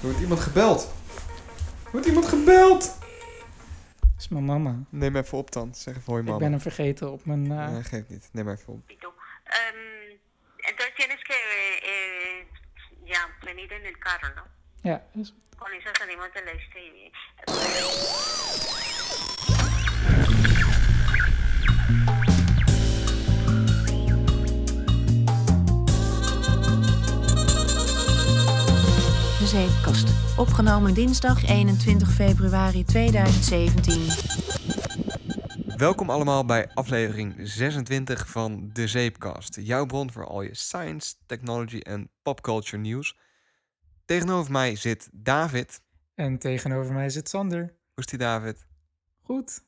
Er wordt iemand gebeld. Er wordt iemand gebeld. Dat is mijn mama. Neem even op dan. Zeg even hoi Ik mama. ben hem vergeten op mijn... eh, Ja, geeft niet. Neem even op. Tú, em, entonces tienes que eh, eh, ya venir en el carro, ¿no? Ja, is- Con eso salimos del este y... Zeepkast. Opgenomen dinsdag 21 februari 2017. Welkom allemaal bij aflevering 26 van De Zeepkast. Jouw bron voor al je science, technology en popculture nieuws. Tegenover mij zit David. En tegenover mij zit Sander. Hoe is die David? Goed.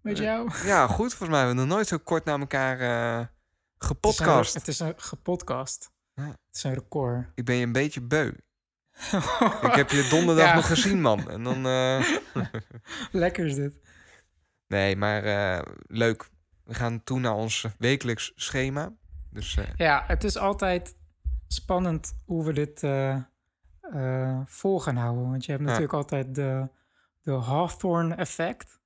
Met Eh, jou? Ja, goed. Volgens mij hebben we nog nooit zo kort naar elkaar eh Het gepodcast. is een, het is een gepodcast. Ja. Het is een record. Ik ben je een beetje beu. Ik heb je donderdag Ja. nog gezien, man. En dan... eh, Lekker is dit. Nee, maar eh, leuk. We gaan toe naar ons wekelijks schema. Dus eh, Ja, het is altijd spannend hoe we dit vol gaan houden. Want je hebt Ja. natuurlijk altijd de, de Hawthorne effect.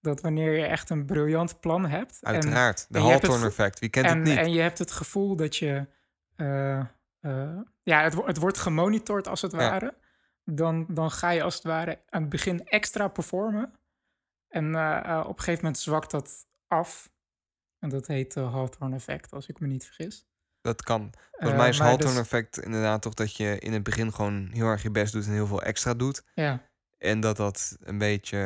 Dat wanneer je echt een briljant plan hebt. en- uiteraard, de en je hebt het Hawthorne vo- effect. Wie kent en, het niet? En je hebt het gevoel dat je... eh, ja, het, het wordt gemonitord als het Ja. ware. Dan, dan ga je als het ware aan het begin extra performen. En eh, eh, op een gegeven moment zwakt dat af. En dat heet de Hawthorne effect, als ik me niet vergis. Dat kan. Volgens mij is maar Hawthorne dus- effect inderdaad toch dat je in het begin gewoon heel erg je best doet en heel veel extra doet. Ja, En dat dat een beetje...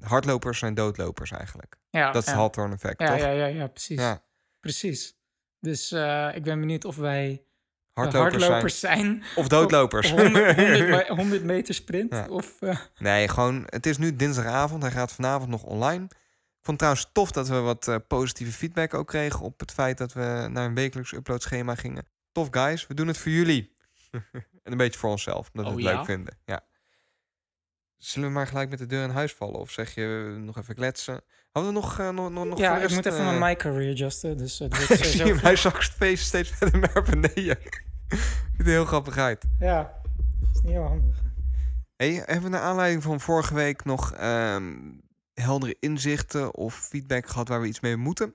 hardlopers zijn doodlopers eigenlijk. ja, Dat is ja. het Hawthorne effect, ja, toch? ja, ja, ja, precies. Ja, Precies. Dus ik ben benieuwd of wij hardlopers, hardlopers zijn. zijn. Of doodlopers. 100, 100, me- 100 meter sprint. Ja. Of, eh, Nee, gewoon, het is nu dinsdagavond. Hij gaat vanavond nog online. Ik vond het trouwens tof dat we wat eh, positieve feedback ook kregen op het feit dat we naar een wekelijks uploadschema gingen. Tof guys, we doen het voor jullie. en een beetje voor onszelf, omdat we Oh, het ja? leuk vinden. Ja. Zullen we maar gelijk met de deur in huis vallen? Of zeg je eh, nog even kletsen? Hadden we nog, eh, nog, nog, nog ja, ik moet even eh, mijn mic readjusten. Dus het wordt ik sowieso zie mij straks feest steeds verder naar beneden. Ziet er heel grappig uit. Ja, dat is niet heel handig. Hey, hebben we naar aanleiding van vorige week nog ehm, heldere inzichten of feedback gehad waar we iets mee moeten?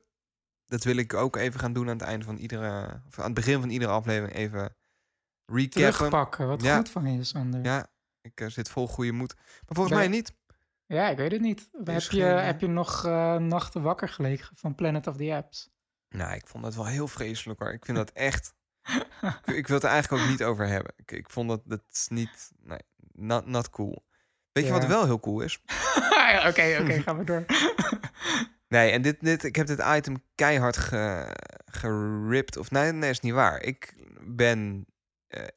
Dat wil ik ook even gaan doen aan het einde van iedere, of aan het begin van iedere aflevering even recappen. Terugpakken, wat Ja. goed van je, Sander. Ja, ik eh, zit vol goede moed. Maar volgens Ben- mij niet. ik weet het niet. Heb je, geen, eh, heb je nog eh, nachten wakker gelegen van Planet of the Apps? Nou, ik vond dat wel heel vreselijk hoor. Ik vind dat echt. ik, ik wil het er eigenlijk ook niet over hebben. Ik, ik vond dat dat is niet. Nee, not, not cool. Weet je wat Ja. wel heel cool is? Ja, Oké, oké, gaan we door. Nee, en dit, dit, ik heb dit item keihard ge, geript. Of nee, nee, is niet waar. Ik ben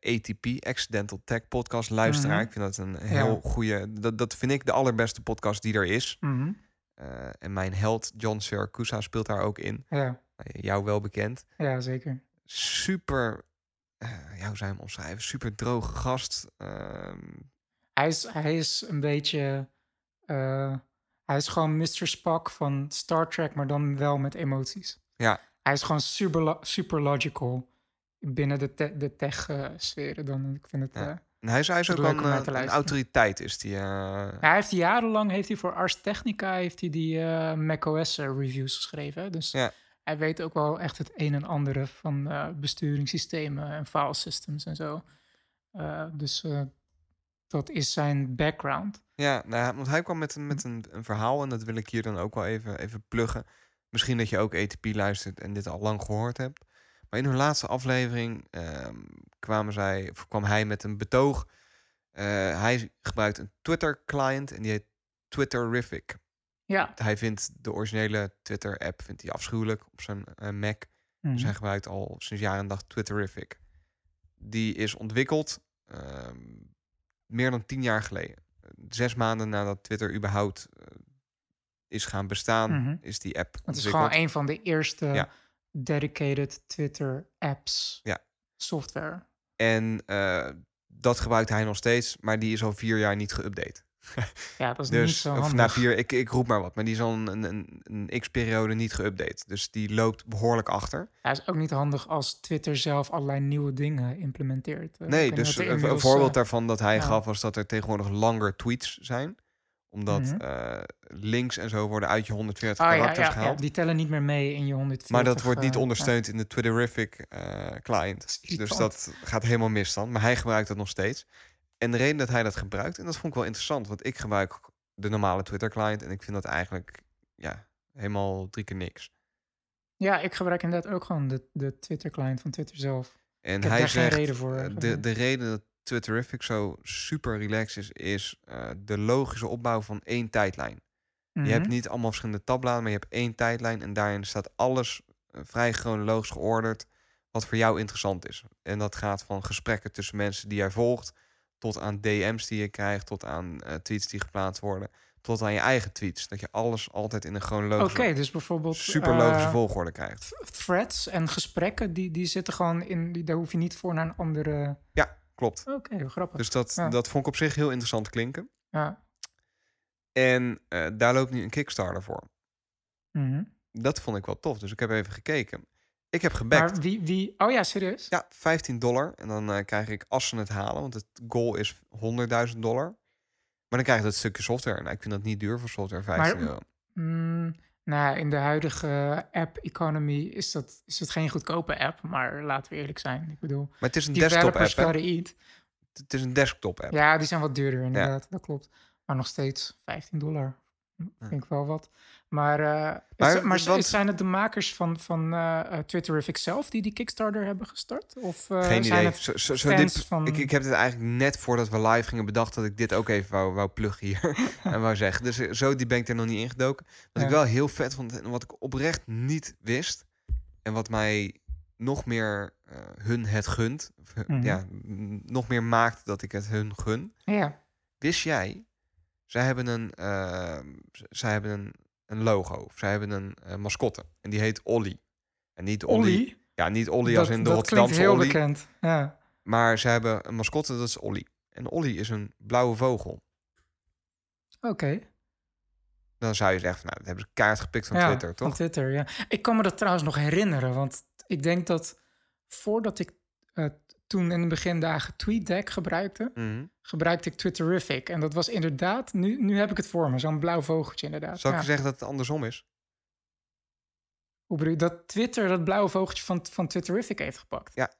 ATP, Accidental Tech Podcast luisteraar. Mhm. Ik vind dat een heel goede. Dat, dat vind ik de allerbeste podcast die er is. Mhm, Eh, en mijn held John Siracusa speelt daar ook in. Ja, Nou, jou wel bekend. ja, zeker. Super. eh ja, hoe zou je hem omschrijven? Super droge gast. Ehm, Hij is, hij is een beetje... eh, hij is gewoon Mr. Spock van Star Trek, maar dan wel met emoties. ja, Hij is gewoon super, super logical binnen de, te- de tech-sferen. dan ik vind het... Ja. eh, en hij is, hij is ook naar een, een autoriteit. Is die, eh, Ja, hij heeft jarenlang heeft hij voor Ars Technica heeft hij die eh, macOS eh, reviews geschreven. Dus Ja. hij weet ook wel echt het een en andere van eh, besturingssystemen en file systems en zo. Eh, dus eh, dat is zijn background. Ja, nou, want hij kwam met, een, met een, een verhaal en dat wil ik hier dan ook wel even, even pluggen. Misschien dat je ook ATP luistert en dit al lang gehoord hebt. Maar in hun laatste aflevering ehm, kwamen zij, of kwam hij met een betoog. Eh, hij gebruikt een Twitter-client en die heet Twitterific. Ja. Hij vindt de originele Twitter-app vindt hij afschuwelijk op zijn eh, Mac. Dus hij gebruikt al sinds jaar en dag Twitterific. Die is ontwikkeld ehm, meer dan tien jaar geleden. Zes maanden nadat Twitter überhaupt eh, is gaan bestaan, Mhm. is die app Het is gewoon een van de eerste Ja. Dedicated Twitter apps Ja. software. En eh, dat gebruikt hij nog steeds, maar die is al vier jaar niet geüpdate. Ja, dat is niet Dus, zo of handig. na vier, ik, ik roep maar wat. Maar die is al een, een, een x-periode niet geüpdate. Dus die loopt behoorlijk achter. Ja, is ook niet handig als Twitter zelf allerlei nieuwe dingen implementeert. Eh, Nee, niet dus een, voorbeeld eh, daarvan dat hij ja. gaf... was dat er tegenwoordig langer tweets zijn. Omdat Mhm. eh, links en zo worden uit je 140 ah, ja, karakters ja, ja, gehaald. die tellen niet meer mee in je 140. maar dat wordt niet eh, ja. ondersteund in de Twitterific eh, client. Dus dat gaat helemaal mis dan. Maar hij gebruikt dat nog steeds. En de reden dat hij dat gebruikt, en dat vond ik wel interessant, want ik gebruik de normale Twitter client en ik vind dat eigenlijk ja, helemaal drie keer niks. Ja, ik gebruik inderdaad ook gewoon de, de Twitter-client van Twitter zelf. En Ik heb hij daar geen zegt, reden voor, de, de reden dat Twitterific zo super relaxed is, is eh, de logische opbouw van één tijdlijn. Je hebt Mhm. niet allemaal verschillende tabbladen, maar je hebt één tijdlijn en daarin staat alles eh, vrij chronologisch georderd wat voor jou interessant is. En dat gaat van gesprekken tussen mensen die jij volgt, tot aan DM's die je krijgt, tot aan eh, tweets die geplaatst worden, tot aan je eigen tweets. Dat je alles altijd in een Oké, chronologische, dus bijvoorbeeld super logische volgorde krijgt. th- threads en gesprekken, die, die zitten gewoon in, die, daar hoef je niet voor naar een andere... Ja, klopt. Oké, grappig. Dus dat, Ja. dat vond ik op zich heel interessant klinken. ja. En eh, daar loopt nu een Kickstarter voor. Mhm. Dat vond ik wel tof, dus ik heb even gekeken. Ik heb gebackt. Maar wie, wie... Oh ja, serieus? Ja, 15 dollar. En dan eh, krijg ik, als ze het halen, want het goal is 100.000 dollar. Maar dan krijg je dat stukje software. Nou, ik vind dat niet duur voor software, 15 Maar- euro. Mm, nou, in de huidige app-economy is, dat, is het geen goedkope app. Maar laten we eerlijk zijn. Ik bedoel, Maar het is een desktop developers app. hè? gotta eat. Het is een desktop app. Ja, die zijn wat duurder inderdaad. Dat klopt. Maar nog steeds 15 dollar. Vind ik wel wat. Maar, eh, Maar maar, maar want- zijn het de makers van, van eh, Twitterific zelf die die Kickstarter hebben gestart? Of Geen zijn idee. het Zo, zo, zo fans dit, van- ik, ik heb dit eigenlijk net voordat we live gingen bedacht dat ik dit ook even wou, wou pluggen hier. en wou zeggen. Dus zo die ben ik er nog niet ingedoken. Wat ik wel heel vet vond en wat ik oprecht niet wist. En wat mij nog meer hun het gunt. of, Mhm. Ja, nog meer maakt dat ik het hun gun. Ja. Wist jij, zij hebben een, zij hebben een, een logo. Of zij hebben een eh, mascotte. En die heet Olly. En niet Olly. Olly? Ja, niet Olly dat, als in de dat klinkt heel Olly. bekend. Ja. Maar ze hebben een mascotte, dat is Olly. En Olly is een blauwe vogel. Oké. Dan zou je zeggen, van, nou, dat hebben ze kaart gepikt van ja, Twitter, Van toch? Twitter, ja. Ik kan me dat trouwens nog herinneren, want ik denk dat voordat ik eh, toen in de begindagen TweetDeck gebruikte, Mhm. gebruikte ik Twitterific. En dat was inderdaad, nu, nu heb ik het voor me, zo'n blauw vogeltje inderdaad. Zal ik Ja. zeggen dat het andersom is? Hoe bedoel je, dat Twitter dat blauwe vogeltje van, van Twitterific heeft gepakt? Ja.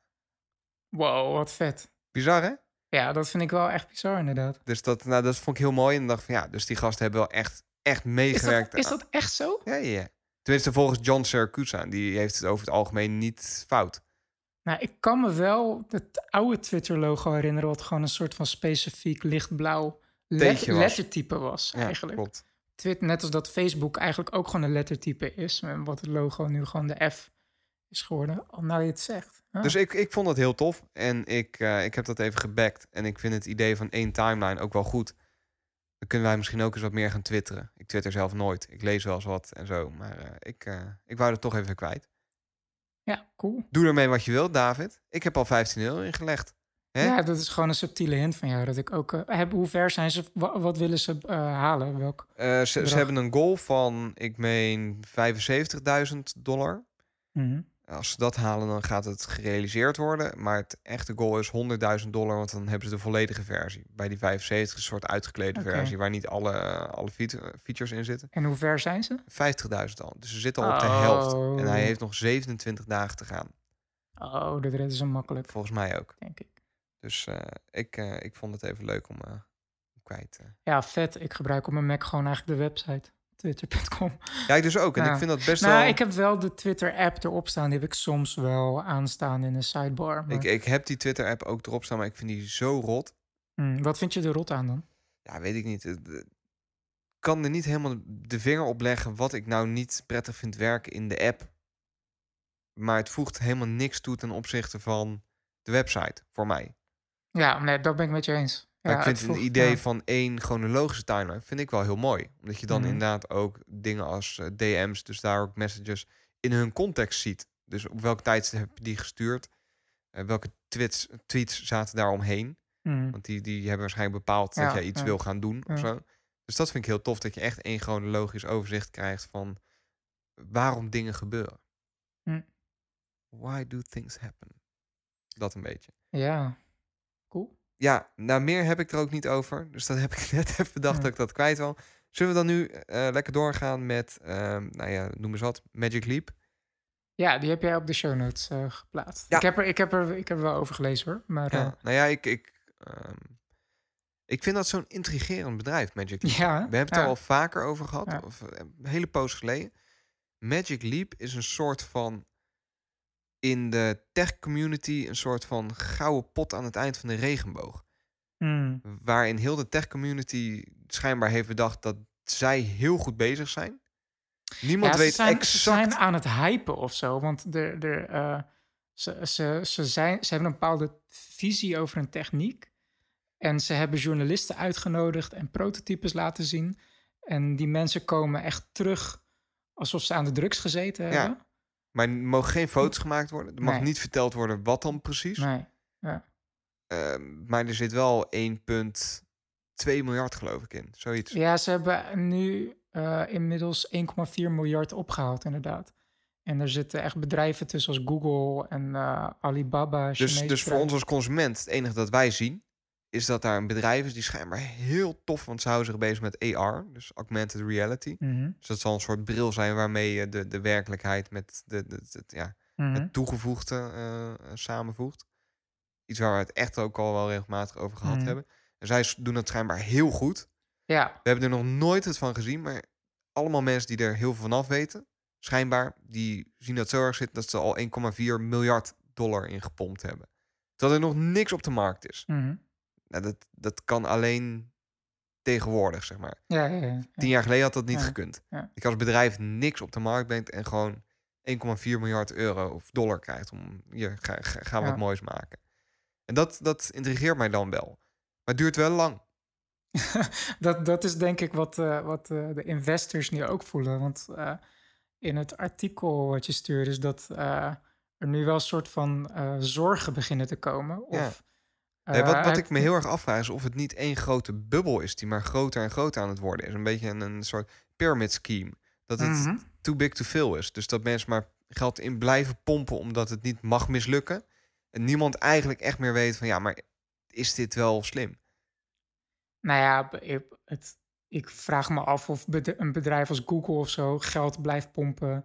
Wow, wat vet. Bizar, hè? Ja, dat vind ik wel echt bizar inderdaad. Dus dat, nou, dat vond ik heel mooi. En dacht van, ja, dus die gasten hebben wel echt, echt Is meegewerkt. is aan- dat echt zo? Ja, ja. Tenminste, volgens John Siracusa. Die heeft het over het algemeen niet fout. Nou, ik kan me wel het oude Twitter-logo herinneren... wat gewoon een soort van specifiek lichtblauw let- was. lettertype was Ja, eigenlijk. klopt. Twitter, net als dat Facebook eigenlijk ook gewoon een lettertype is. En wat het logo nu gewoon de F is geworden. Al nou je het zegt. Ja. Dus ik, ik vond dat heel tof. En ik, eh, ik heb dat even gebackt. En ik vind het idee van één timeline ook wel goed. Dan kunnen wij misschien ook eens wat meer gaan twitteren. Ik twitter zelf nooit. Ik lees wel eens wat en zo. Maar eh, ik, eh, ik wou het toch even kwijt. Ja, cool. Doe ermee wat je wilt, David. Ik heb al 15 euro ingelegd. Ja, dat is gewoon een subtiele hint van jou. Dat ik ook... eh, heb, hoe ver zijn ze? Wa- wat willen ze eh, halen? Welk? Eh, ze, hebben een goal van, ik meen, 75.000 dollar. Mhm. Als ze dat halen, dan gaat het gerealiseerd worden. Maar het echte goal is 100.000 dollar, want dan hebben ze de volledige versie. Bij die 75 is een soort uitgeklede versie, waar niet alle, alle feat- features in zitten. En hoe ver zijn ze? 50.000 al. Dus ze zitten al op de helft. En hij Oh. heeft nog 27 dagen te gaan. Oh, dat redden ze makkelijk, Volgens mij ook. denk ik. Dus eh, ik, eh, ik vond het even leuk om eh, kwijt. eh. Ja, vet. Ik gebruik op mijn Mac gewoon eigenlijk de website. Twitter.com. Ja, ik dus ook. En ik vind dat best Nou, wel... ik heb wel de Twitter-app erop staan. Die heb ik soms wel aanstaan in de sidebar. Maar, Ik, ik heb die Twitter-app ook erop staan, maar ik vind die zo rot. Hmm, wat vind je er rot aan dan? Ja, weet ik niet. Ik kan er niet helemaal de vinger op leggen wat ik nou niet prettig vind werken in de app. Maar het voegt helemaal niks toe ten opzichte van de website, voor mij. Ja, nee, dat ben ik met je eens. Maar Ja, ik vind het idee ja. van één chronologische timeline vind ik wel heel mooi. Omdat je dan Mhm. inderdaad ook dingen als eh, DM's, dus daar ook messages, in hun context ziet. Dus op welk tijdstip heb je die gestuurd? Eh, welke tweets, tweets zaten daar omheen? Mhm. Want die, die hebben waarschijnlijk bepaald dat jij iets wil gaan doen of zo. Dus dat vind ik heel tof, dat je echt één chronologisch overzicht krijgt van waarom dingen gebeuren. Hm. Why do things happen? Dat een beetje. Ja. Ja, nou meer heb ik er ook niet over. Dus dat heb ik net even bedacht Ja. dat ik dat kwijt wil. Zullen we dan nu eh, lekker doorgaan met, ehm, nou ja, noem eens wat, Magic Leap? Ja, die heb jij op de show notes eh, geplaatst. Ja. Ik, heb er, ik, heb er, ik heb er wel over gelezen hoor. Maar Ja, ja, nou ja, ik, ik, ehm, ik vind dat zo'n intrigerend bedrijf, Magic Leap. ja, We hebben het er al vaker over gehad, of eh, een hele poos geleden. Magic Leap is een soort van in de tech community een soort van gouden pot aan het eind van de regenboog. Mm, Waarin heel de tech community schijnbaar heeft bedacht dat zij heel goed bezig zijn. Niemand Ja, weet zijn, exact. Ze zijn aan het hypen of zo. Want er, eh, ze, ze, ze, zijn, ze hebben een bepaalde visie over een techniek. En ze hebben journalisten uitgenodigd en prototypes laten zien. En die mensen komen echt terug alsof ze aan de drugs gezeten Ja. Maar er mogen geen foto's gemaakt worden. Er mag Nee. niet verteld worden wat dan precies. Nee. Ehm, maar er zit wel 1,2 miljard geloof ik in. Zoiets. Ja, ze hebben nu eh, inmiddels 1,4 miljard opgehaald, inderdaad. En er zitten echt bedrijven tussen als Google en eh, Alibaba. Dus, dus voor ons als consument, het enige dat wij zien, is dat daar een bedrijf is die schijnbaar heel tof, want ze houden zich bezig met AR, dus augmented reality. Mhm, Dus dat zal een soort bril zijn waarmee je de, de werkelijkheid met de, de, het- ja, mhm. het toegevoegde eh, eh, samenvoegt. Iets waar we het echt ook al wel regelmatig over gehad Mhm. hebben. En zij doen dat schijnbaar heel goed. Ja, We hebben er nog nooit het van gezien, maar allemaal mensen die er heel veel van af weten, schijnbaar, die zien dat zo erg zitten dat ze al 1,4 miljard dollar in gepompt hebben. Terwijl er nog niks op de markt is. Nou, dat, dat kan alleen tegenwoordig, zeg maar. ja, ja, ja. Tien jaar geleden had dat niet gekund. Ik als bedrijf niks op de markt brengt en gewoon 1,4 miljard euro of dollar krijgt om hier ga, ga, ga wat moois maken. En dat, dat intrigeert mij dan wel. Maar het duurt wel lang. dat, dat is denk ik wat, eh, wat eh, de investors nu ook voelen. Want eh, in het artikel wat je stuurde is dat er nu wel een soort van zorgen beginnen te komen. Ja. Of, Nee, wat, wat ik me heel erg afvraag is of het niet één grote bubbel is die maar groter en groter aan het worden is. Een beetje een, een soort pyramid scheme. Dat het Mhm. too big to fail is. Dus dat mensen maar geld in blijven pompen omdat het niet mag mislukken. En niemand eigenlijk echt meer weet van ja, maar is dit wel slim? Nou ja, ik, het, ik vraag me af of een bedrijf als Google of zo geld blijft pompen.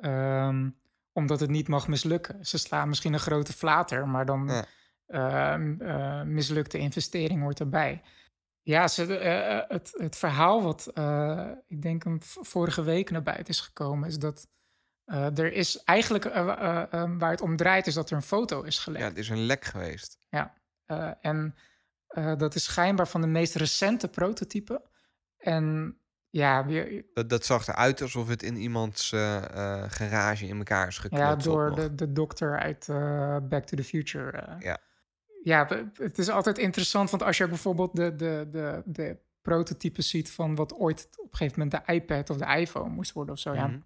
ehm, omdat het niet mag mislukken. Ze slaan misschien een grote flater, maar dan Ja. Ehm, eh, mislukte investering hoort erbij. Ja, ze, eh, eh, het, het verhaal wat ik denk een vorige week naar buiten is gekomen, is dat er is eigenlijk eh, eh, eh, waar het om draait, is dat er een foto is gelekt. Ja, het is een lek geweest. Eh, en dat is schijnbaar van de meest recente prototype. En ja, Dat, dat zag eruit alsof het in iemands garage in elkaar is geklopt. ja door de, de dokter uit Back to the Future. Ja. Ja, het is altijd interessant, want als je bijvoorbeeld de, de, de, de prototypes ziet van wat ooit op een gegeven moment de iPad of de iPhone moest worden of zo. Mhm.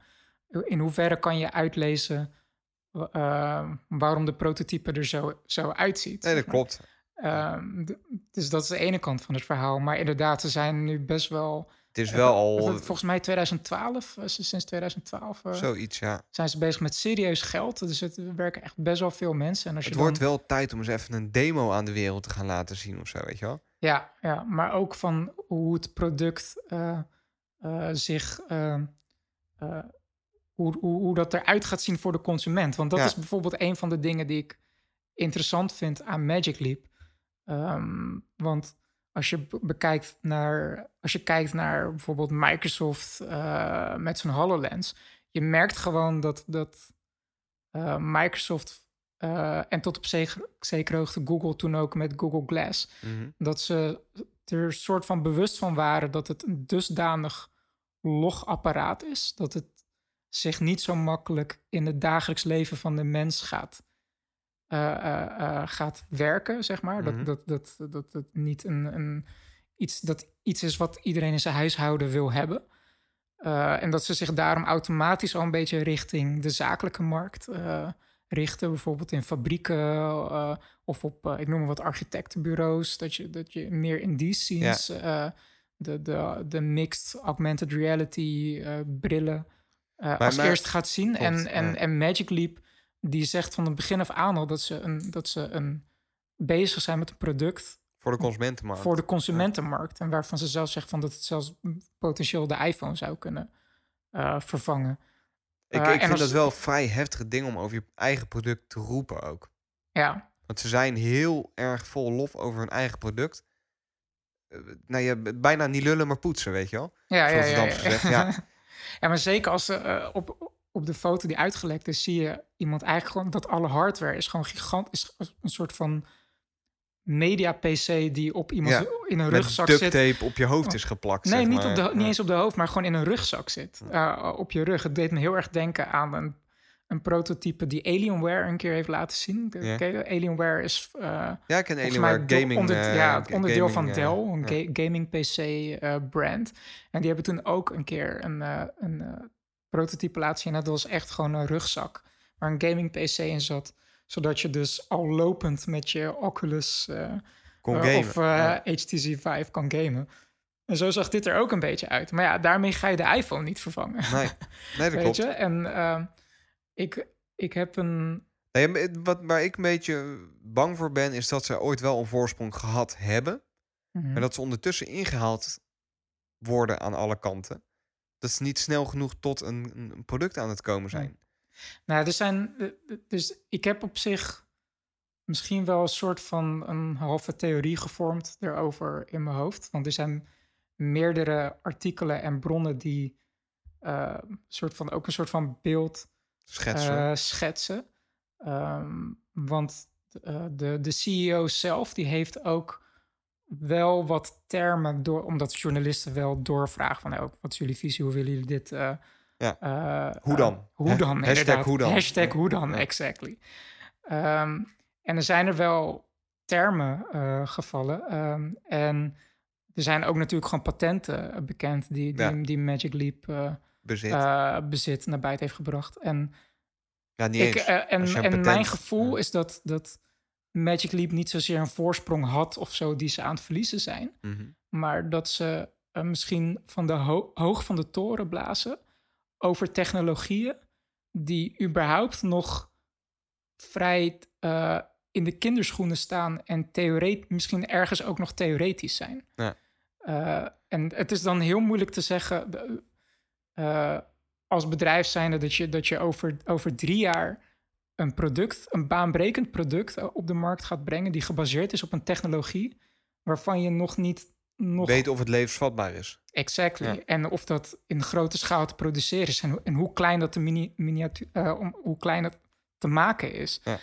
Ja, in hoeverre kan je uitlezen eh, waarom de prototype er zo, zo uitziet? Nee, dat klopt. Ehm, dus dat is de ene kant van het verhaal. Maar inderdaad, ze zijn nu best wel. Het is wel al Vol- Volgens mij 2012, eh, sinds 2012 eh, zoiets, ja. zijn ze bezig met serieus geld. Dus het er werken echt best wel veel mensen. En als Het je wordt dan, wel tijd om eens even een demo aan de wereld te gaan laten zien of zo, weet je wel? ja, ja, maar ook van hoe het product eh, eh, zich. eh, eh, hoe, hoe, hoe dat eruit gaat zien voor de consument. Want dat Ja. is bijvoorbeeld een van de dingen die ik interessant vind aan Magic Leap. Ehm, want als je be- bekijkt naar, als je kijkt naar bijvoorbeeld Microsoft eh, met zijn HoloLens, je merkt gewoon dat, dat eh, Microsoft eh, en tot op zeker, zekere hoogte Google toen ook met Google Glass, Mhm. dat ze er soort van bewust van waren dat het een dusdanig logapparaat is, dat het zich niet zo makkelijk in het dagelijks leven van de mens gaat, gaat werken, zeg maar. Mhm. Dat, dat, dat, dat het niet een, een, iets, dat iets is wat iedereen in zijn huishouden wil hebben. Eh, en dat ze zich daarom automatisch al een beetje richting de zakelijke markt eh, richten, bijvoorbeeld in fabrieken eh, of op, eh, ik noem maar wat, architectenbureaus, dat je, dat je meer in die scenes eh, de, de, de mixed augmented reality eh, brillen eh, als maar- eerst gaat zien. Klopt, en, en, ja. en Magic Leap, die zegt van het begin af aan al dat ze, een, dat ze een, bezig zijn met een product Voor de consumentenmarkt. voor de consumentenmarkt. En waarvan ze zelf zegt van dat het zelfs potentieel de iPhone zou kunnen eh, vervangen. ik eh, ik vind als- dat wel vrij heftige ding om over je eigen product te roepen ook. Ja, Want ze zijn heel erg vol lof over hun eigen product. Eh, nou, je bijna niet lullen, maar poetsen, weet je wel? ja, ja. Zoals ja, het dan ja. gezegd, ja. Ja, maar zeker als ze op, op de foto die uitgelekt is, zie je iemand eigenlijk gewoon dat alle hardware is gewoon gigantisch. Een soort van media PC die op iemand Ja, in een rugzak duct zit. tape op je hoofd is geplakt. Nee, zeg niet, maar. op de, Ja. niet eens op de hoofd, maar gewoon in een rugzak zit. eh, op je rug. Het deed me heel erg denken aan een, een prototype die Alienware een keer heeft laten zien. Alienware is eh, Ja, ik ken Alienware do- Gaming. onder, eh, ja, het onderdeel gaming, van Dell, een ga- gaming PC brand. En die hebben toen ook een keer een, een prototype laten zien. En dat was echt gewoon een rugzak waar een gaming PC in zat. Zodat je dus al lopend met je Oculus eh, Kon eh, gamen. of eh, ja. HTC Vive kan gamen. En zo zag dit er ook een beetje uit. Maar ja, daarmee ga je de iPhone niet vervangen. Nee, nee dat weet klopt. je? En ehm, ik, ik heb een... Nee, wat, waar ik een beetje bang voor ben, is dat ze ooit wel een voorsprong gehad hebben. Mhm. Maar dat ze ondertussen ingehaald worden aan alle kanten. Dat ze niet snel genoeg tot een, een product aan het komen zijn. Nou, er zijn. eh, eh, Dus ik heb op zich misschien wel een soort van een halve theorie gevormd erover in mijn hoofd. Want er zijn meerdere artikelen en bronnen die eh, soort van, ook een soort van beeld Schetsen. schetsen. Ehm, want de, de CEO zelf, die heeft ook wel wat termen door, omdat journalisten wel doorvragen van, oh, wat is jullie visie, hoe willen jullie dit? eh, Ja. eh, Hoe eh, dan? hoe dan? Hashtag inderdaad. hoe dan? Hashtag hoe dan, exactly. Ehm, en er zijn er wel termen gevallen. ehm, en er zijn ook natuurlijk gewoon patenten bekend die, die, Ja. die Magic Leap bezit. bezit naar buiten heeft gebracht. En ja, niet ik, en en mijn gevoel is dat, dat Magic Leap niet zozeer een voorsprong had of zo die ze aan het verliezen zijn. Mhm. Maar dat ze eh, misschien van de ho- hoog van de toren blazen over technologieën die überhaupt nog vrij eh, in de kinderschoenen staan en theoret misschien ergens ook nog theoretisch zijn. Ja. Eh, en het is dan heel moeilijk te zeggen als bedrijf zijnde dat je, dat je over, over drie jaar een product, een baanbrekend product eh, op de markt gaat brengen die gebaseerd is op een technologie waarvan je nog niet nog Weet of het levensvatbaar is. exactly Ja. en of dat in grote schaal te produceren is en, hoe- en hoe klein dat de mini, miniatuur, eh, om, hoe klein het te maken is. Ja.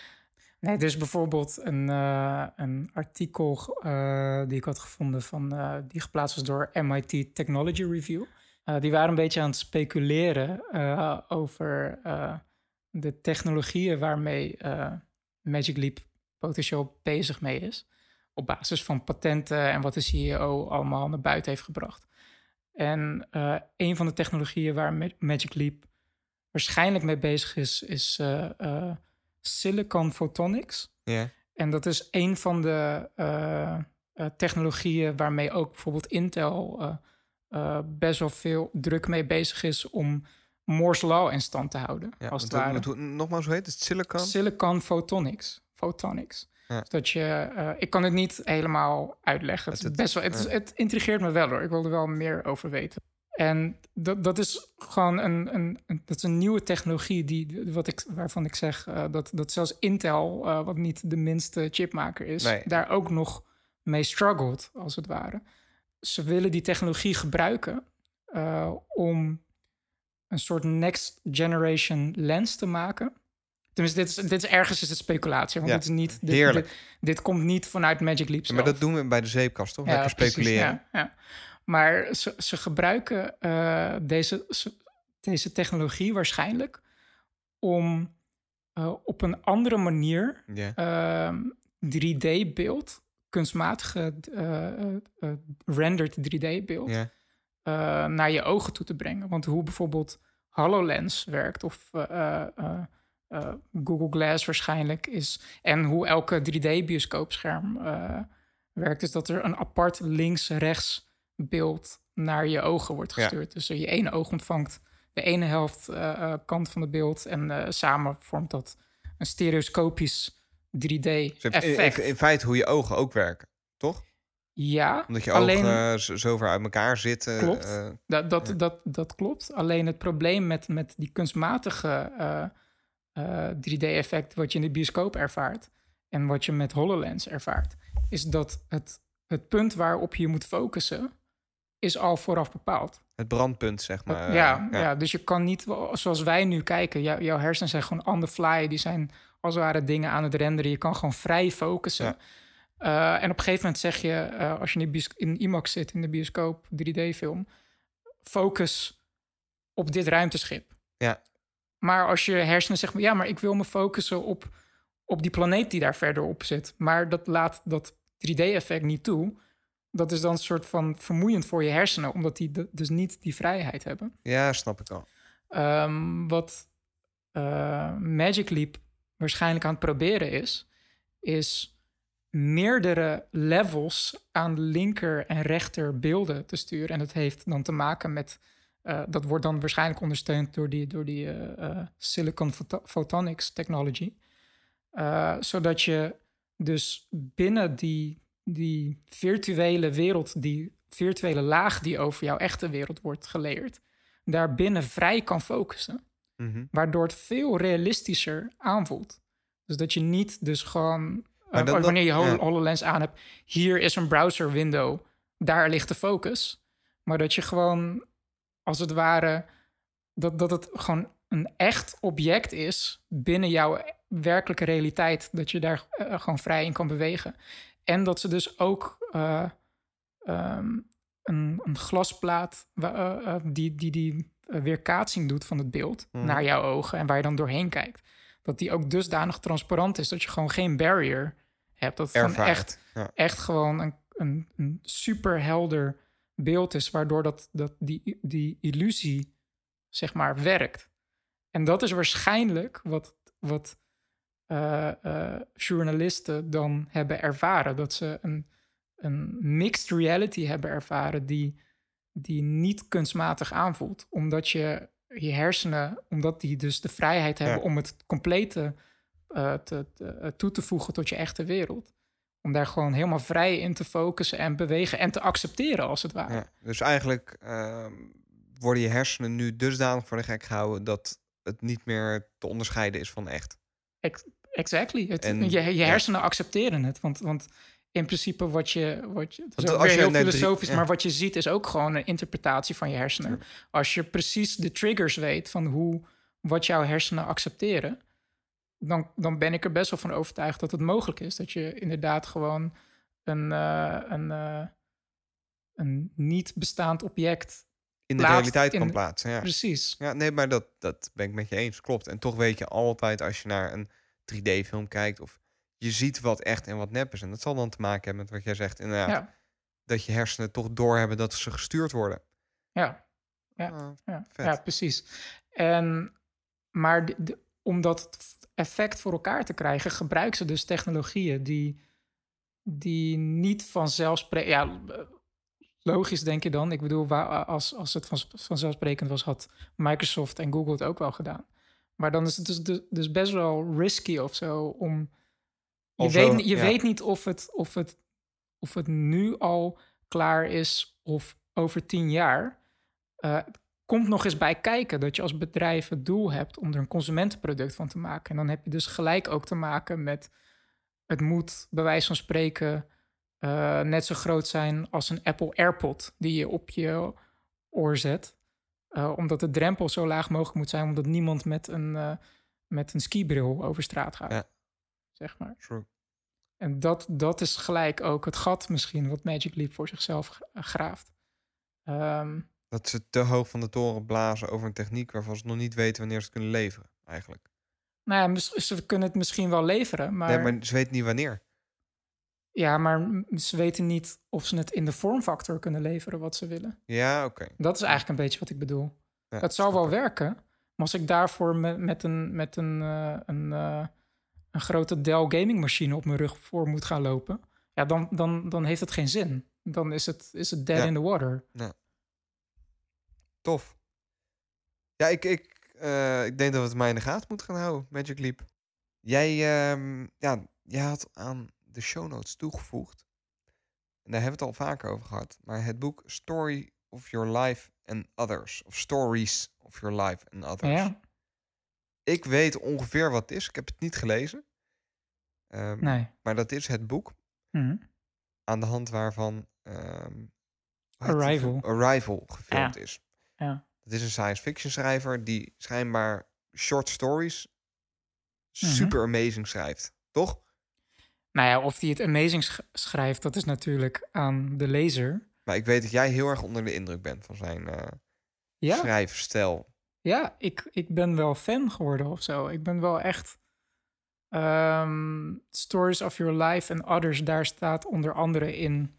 Nee, er is bijvoorbeeld een, eh, een artikel eh, die ik had gevonden van eh, die geplaatst was door MIT Technology Review. Eh, die waren een beetje aan het speculeren eh, over eh, de technologieën waarmee eh, Magic Leap potentieel bezig mee is. Op basis van patenten en wat de CEO allemaal naar buiten heeft gebracht. En eh, een van de technologieën waar Ma- Magic Leap waarschijnlijk mee bezig is, is eh, Silicon Photonics. Ja. En dat is een van de technologieën waarmee ook bijvoorbeeld Intel best wel veel druk mee bezig is om Moore's Law in stand te houden. ja als het ware. hoe- nogmaals, hoe heet het? Silicon? Silicon Photonics. Photonics. Ja. Dus dat je, eh, ik kan het niet helemaal uitleggen. Het, Het- best wel, het, ja. het intrigeert me wel hoor. Ik wil er wel meer over weten. En dat, dat is gewoon een, een, een- dat is een nieuwe technologie die, wat ik, waarvan ik zeg eh, dat, dat zelfs Intel, eh, wat niet de minste chipmaker is, Nee. daar ook nog mee struggelt, als het ware. Ze willen die technologie gebruiken om een soort next generation lens te maken. Tenminste, dit is, dit is ergens is het speculatie. Want Ja, dit is niet. Dit, heerlijk. Dit, dit komt niet vanuit Magic Leap. Ja, maar dat doen we bij de zeepkast, toch? Lekker speculeren. ja, ja. Maar ze, ze gebruiken eh, deze, ze- deze technologie waarschijnlijk om eh, op een andere manier Ja. ehm, 3D-beeld, kunstmatige eh, rendered 3D-beeld, Ja. Eh, naar je ogen toe te brengen. Want hoe bijvoorbeeld HoloLens werkt of eh, eh, Google Glass waarschijnlijk is. En hoe elke 3D-bioscoopscherm eh, werkt, is dat er een apart links-rechts beeld naar je ogen wordt Ja. gestuurd. Dus je ene oog ontvangt de ene helft kant van het beeld en samen vormt dat een stereoscopisch Dus in, 3D-effect. in, in feite hoe je ogen ook werken, toch? Ja, Omdat je alleen ogen eh, zo, ver uit elkaar zitten. Klopt. eh, dat, dat, Ja. dat, dat klopt. Alleen het probleem met, met die kunstmatige eh, eh, 3D-effect wat je in de bioscoop ervaart en wat je met HoloLens ervaart, is dat het, het punt waarop je moet focussen is al vooraf bepaald. het brandpunt, zeg maar. ja, eh, ja. dus je kan niet, zoals wij nu kijken, jou- jouw hersenen zijn gewoon on the fly. Die zijn als het ware dingen aan het renderen. Je kan gewoon vrij focussen. Ja. Eh, en op een gegeven moment zeg je, eh, als je in, de in IMAX zit, in de bioscoop, 3D-film, focus op dit ruimteschip. Ja. Maar als je hersenen zeggen, ja, maar ik wil me focussen op, op die planeet die daar verderop zit. Maar dat laat dat 3D-effect niet toe. Dat is dan een soort van vermoeiend voor je hersenen, omdat die de- dus niet die vrijheid hebben. ja, snap ik al. Ehm, wat eh, Magic Leap waarschijnlijk aan het proberen is, is meerdere levels aan linker en rechter beelden te sturen. En dat heeft dan te maken met, eh, dat wordt dan waarschijnlijk ondersteund door die, door die eh, eh, Silicon Photo- Photonics technology. Zodat je dus binnen die, die virtuele wereld, die virtuele laag die over jouw echte wereld wordt geleerd, daarbinnen vrij kan focussen. Mhm. Waardoor het veel realistischer aanvoelt. Dus dat je niet dus gewoon... eh, Maar dat- dat- wanneer je Hol- ja. HoloLens aan hebt... hier is een browser window, daar ligt de focus. Maar dat je gewoon, als het ware... dat, dat het gewoon een echt object is binnen jouw werkelijke realiteit. Dat je daar eh, gewoon vrij in kan bewegen. En dat ze dus ook eh, ehm, een, een glasplaat eh, eh, die, die, die eh, weerkaatsing doet van het beeld Mhm. naar jouw ogen en waar je dan doorheen kijkt. Dat die ook dusdanig transparant is dat je gewoon geen barrier hebt. Dat het gewoon echt, Ja. echt gewoon een, een, een super helder beeld is, waardoor dat, dat die, die illusie zeg maar werkt. En dat is waarschijnlijk wat, wat eh, eh, journalisten dan hebben ervaren. Dat ze een, een mixed reality hebben ervaren die, die niet kunstmatig aanvoelt. Omdat je je hersenen, omdat die dus de vrijheid hebben Ja. om het complete eh, te, te- eh, toe te voegen tot je echte wereld. Om daar gewoon helemaal vrij in te focussen en bewegen en te accepteren als het ware. Ja. Dus eigenlijk ehm, worden je hersenen nu dusdanig voor de gek gehouden dat het niet meer te onderscheiden is van echt. Ex- Exactly. Het, En- je, je ja. hersenen accepteren het. Want, want in principe wat je... Wat je het is ook weer heel drie- filosofisch, ja. maar wat je ziet is ook gewoon een interpretatie van je hersenen. Als je precies de triggers weet van hoe, wat jouw hersenen accepteren... Dan, dan ben ik er best wel van overtuigd dat het mogelijk is. Dat je inderdaad gewoon een, eh, een, eh, een niet bestaand object... In de realiteit in- kan plaatsen. Ja. Precies. Ja, nee, maar dat, dat ben ik met je eens. Klopt. En toch weet je altijd als je naar een 3D-film kijkt of je ziet wat echt en wat nep is. En dat zal dan te maken hebben met wat jij zegt. Inderdaad, Ja, dat je hersenen toch doorhebben dat ze gestuurd worden. ja. Ja. Ah, Ja, ja precies. En, maar de- de- om dat effect voor elkaar te krijgen, gebruiken ze dus technologieën die, die niet vanzelfsprekend... Ja, logisch denk je dan. Ik bedoel, waar, als, als het van, vanzelfsprekend was, had Microsoft en Google het ook wel gedaan. Maar dan is het dus, dus, dus best wel risky of zo om... Je, weet, je ja. weet niet of het, of, het, of het nu al klaar is of over tien jaar. Eh, komt nog eens bij kijken dat je als bedrijf het doel hebt om er een consumentenproduct van te maken. En dan heb je dus gelijk ook te maken met het moet bij wijze van spreken eh, net zo groot zijn als een Apple AirPod die je op je oor zet. Eh, omdat de drempel zo laag mogelijk moet zijn, omdat niemand met een, met een skibril over straat gaat. Ja. Zeg maar. True. En dat, dat is gelijk ook het gat misschien wat Magic Leap voor zichzelf g- graaft. Ehm, Dat ze te hoog van de toren blazen over een techniek waarvan ze nog niet weten wanneer ze het kunnen leveren, eigenlijk. nou ja, ze kunnen het misschien wel leveren, maar, Nee, maar ze weten niet wanneer. ja, maar ze weten niet of ze het in de vormfactor kunnen leveren wat ze willen. Ja, oké. Dat is eigenlijk een beetje wat ik bedoel. Ja, zal snap wel werken, Maar als ik daarvoor met, met een, met een, eh, een, eh, een grote Dell gaming machine op mijn rug voor moet gaan lopen, ja, dan, dan, dan heeft het geen zin. Dan is het, is het dead Ja. in the water. Tof. Ja, ik, ik, eh, ik denk dat we het mij in de gaten moeten gaan houden, Magic Leap. Jij, ehm, ja, jij had aan de show notes toegevoegd. En daar hebben we het al vaker over gehad. Maar het boek Story of Your Life and Others. Of Stories of Your Life and Others. Ja, Ik weet ongeveer wat het is. Ik heb het niet gelezen. Ehm, nee. Maar dat is het boek Mhm. aan de hand waarvan ehm, Arrival. Arrival gefilmd Ja. is. Ja. Het is een science fiction schrijver die schijnbaar short stories Mhm. super amazing schrijft. Toch? Nou ja, of hij het amazing sch- schrijft, dat is natuurlijk aan de lezer. Maar ik weet dat jij heel erg onder de indruk bent van zijn eh Ja, schrijfstijl. ja ik, ik ben wel fan geworden of zo. Ik ben wel echt... ehm, Stories of Your Life and Others, daar staat onder andere in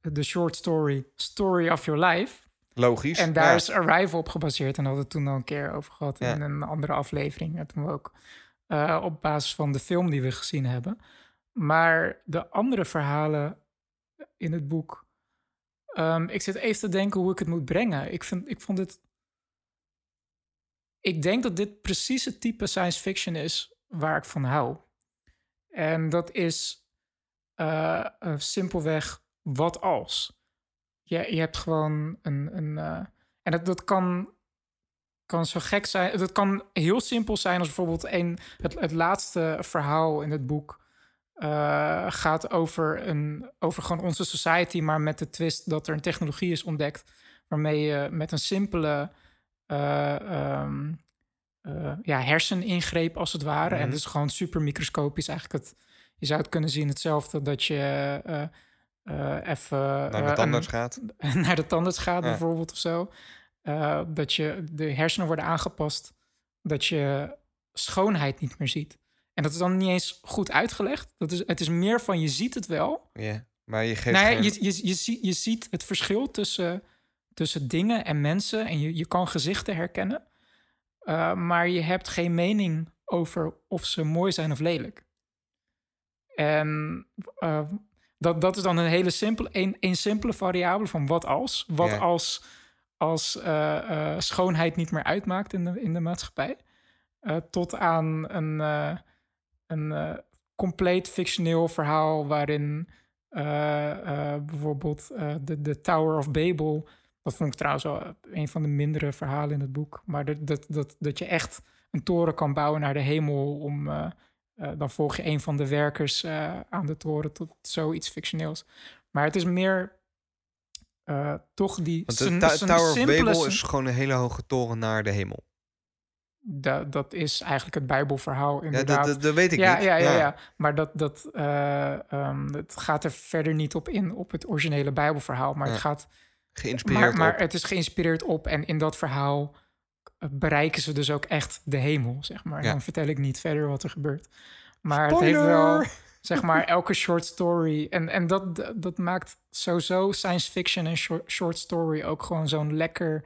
de short story Story of Your Life. Logisch. En daar ja. is Arrival op gebaseerd. En hadden we het toen al een keer over gehad Ja. in een andere aflevering. En toen we ook eh, op basis van de film die we gezien hebben. Maar de andere verhalen in het boek. ehm, ik zit even te denken hoe ik het moet brengen. Ik, vind, ik vond het. Ik denk dat dit precies het type science fiction is waar ik van hou. En dat is eh, eh, simpelweg wat als. Je, je hebt gewoon een. een eh, en dat, dat kan, kan zo gek zijn. Dat kan heel simpel zijn als bijvoorbeeld een, het, het laatste verhaal in het boek. gaat over, een, over gewoon onze society, maar met de twist dat er een technologie is ontdekt. waarmee je met een simpele eh, ehm, eh, ja, herseningreep, als het ware. En Mhm. het is gewoon super microscopisch. Eigenlijk het, je zou het kunnen zien hetzelfde dat je eh, eh, even naar de tandarts gaat. naar de tandarts gaat, Ja. bijvoorbeeld of zo. Dat je de hersenen worden aangepast, dat je schoonheid niet meer ziet. En dat is dan niet eens goed uitgelegd. Dat is, het is meer van je ziet het wel. Ja. Maar je geeft Nou ja, geen... je, je, je, ziet, je ziet het verschil tussen, tussen dingen en mensen en je, je kan gezichten herkennen. Eh, maar je hebt geen mening over of ze mooi zijn of lelijk. En eh, dat, dat is dan een hele simpele, een, een simpele variabele van wat als. Wat Ja. als, als eh, schoonheid niet meer uitmaakt in de, in de maatschappij. Tot aan een, een compleet fictioneel verhaal waarin bijvoorbeeld de, de Tower of Babel. Dat vond ik trouwens wel een van de mindere verhalen in het boek. Maar dat, dat, dat, dat je echt een toren kan bouwen naar de hemel. Om, eh, eh, dan volg je een van de werkers eh, aan de toren tot zoiets fictioneels. Maar het is meer toch die. Want de Tower of Babel is gewoon een hele hoge toren naar de hemel. Da- dat is eigenlijk het Bijbelverhaal Ja, inderdaad. dat, dat, dat weet ik ja, niet. ja, ja, ja. Maar dat, dat, ehm, het gaat er verder niet op in, op het originele Bijbelverhaal. Maar, het, Ja, gaat, Geïnspireerd maar, maar op. het is geïnspireerd op. En in dat verhaal eh, bereiken ze dus ook echt de hemel, zeg maar. Ja. Dan vertel ik niet verder wat er gebeurt. Maar het heeft wel, zeg maar, elke short story. En, en dat, dat- maakt sowieso science fiction en short, short story ook gewoon zo'n lekker...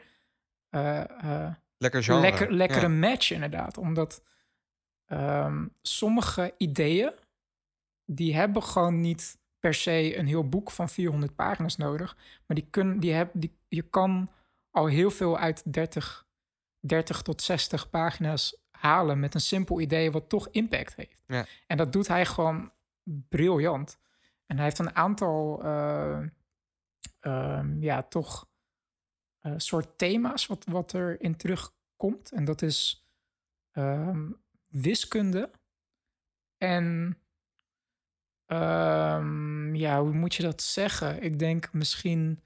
eh, Lekker genre. lekker, lekkere Ja. match inderdaad. Omdat ehm, sommige ideeën, die hebben gewoon niet per se een heel boek van 400 pagina's nodig. Maar die kun, die heb, die, je kan al heel veel uit 30, 30 tot 60 pagina's halen met een simpel idee wat toch impact heeft. Ja. En dat doet hij gewoon briljant. En hij heeft een aantal, eh, ehm, ja, toch eh, soort thema's wat, wat erin terugkomt. En dat is ehm, wiskunde en ehm, ja, hoe moet je dat zeggen? Ik denk misschien een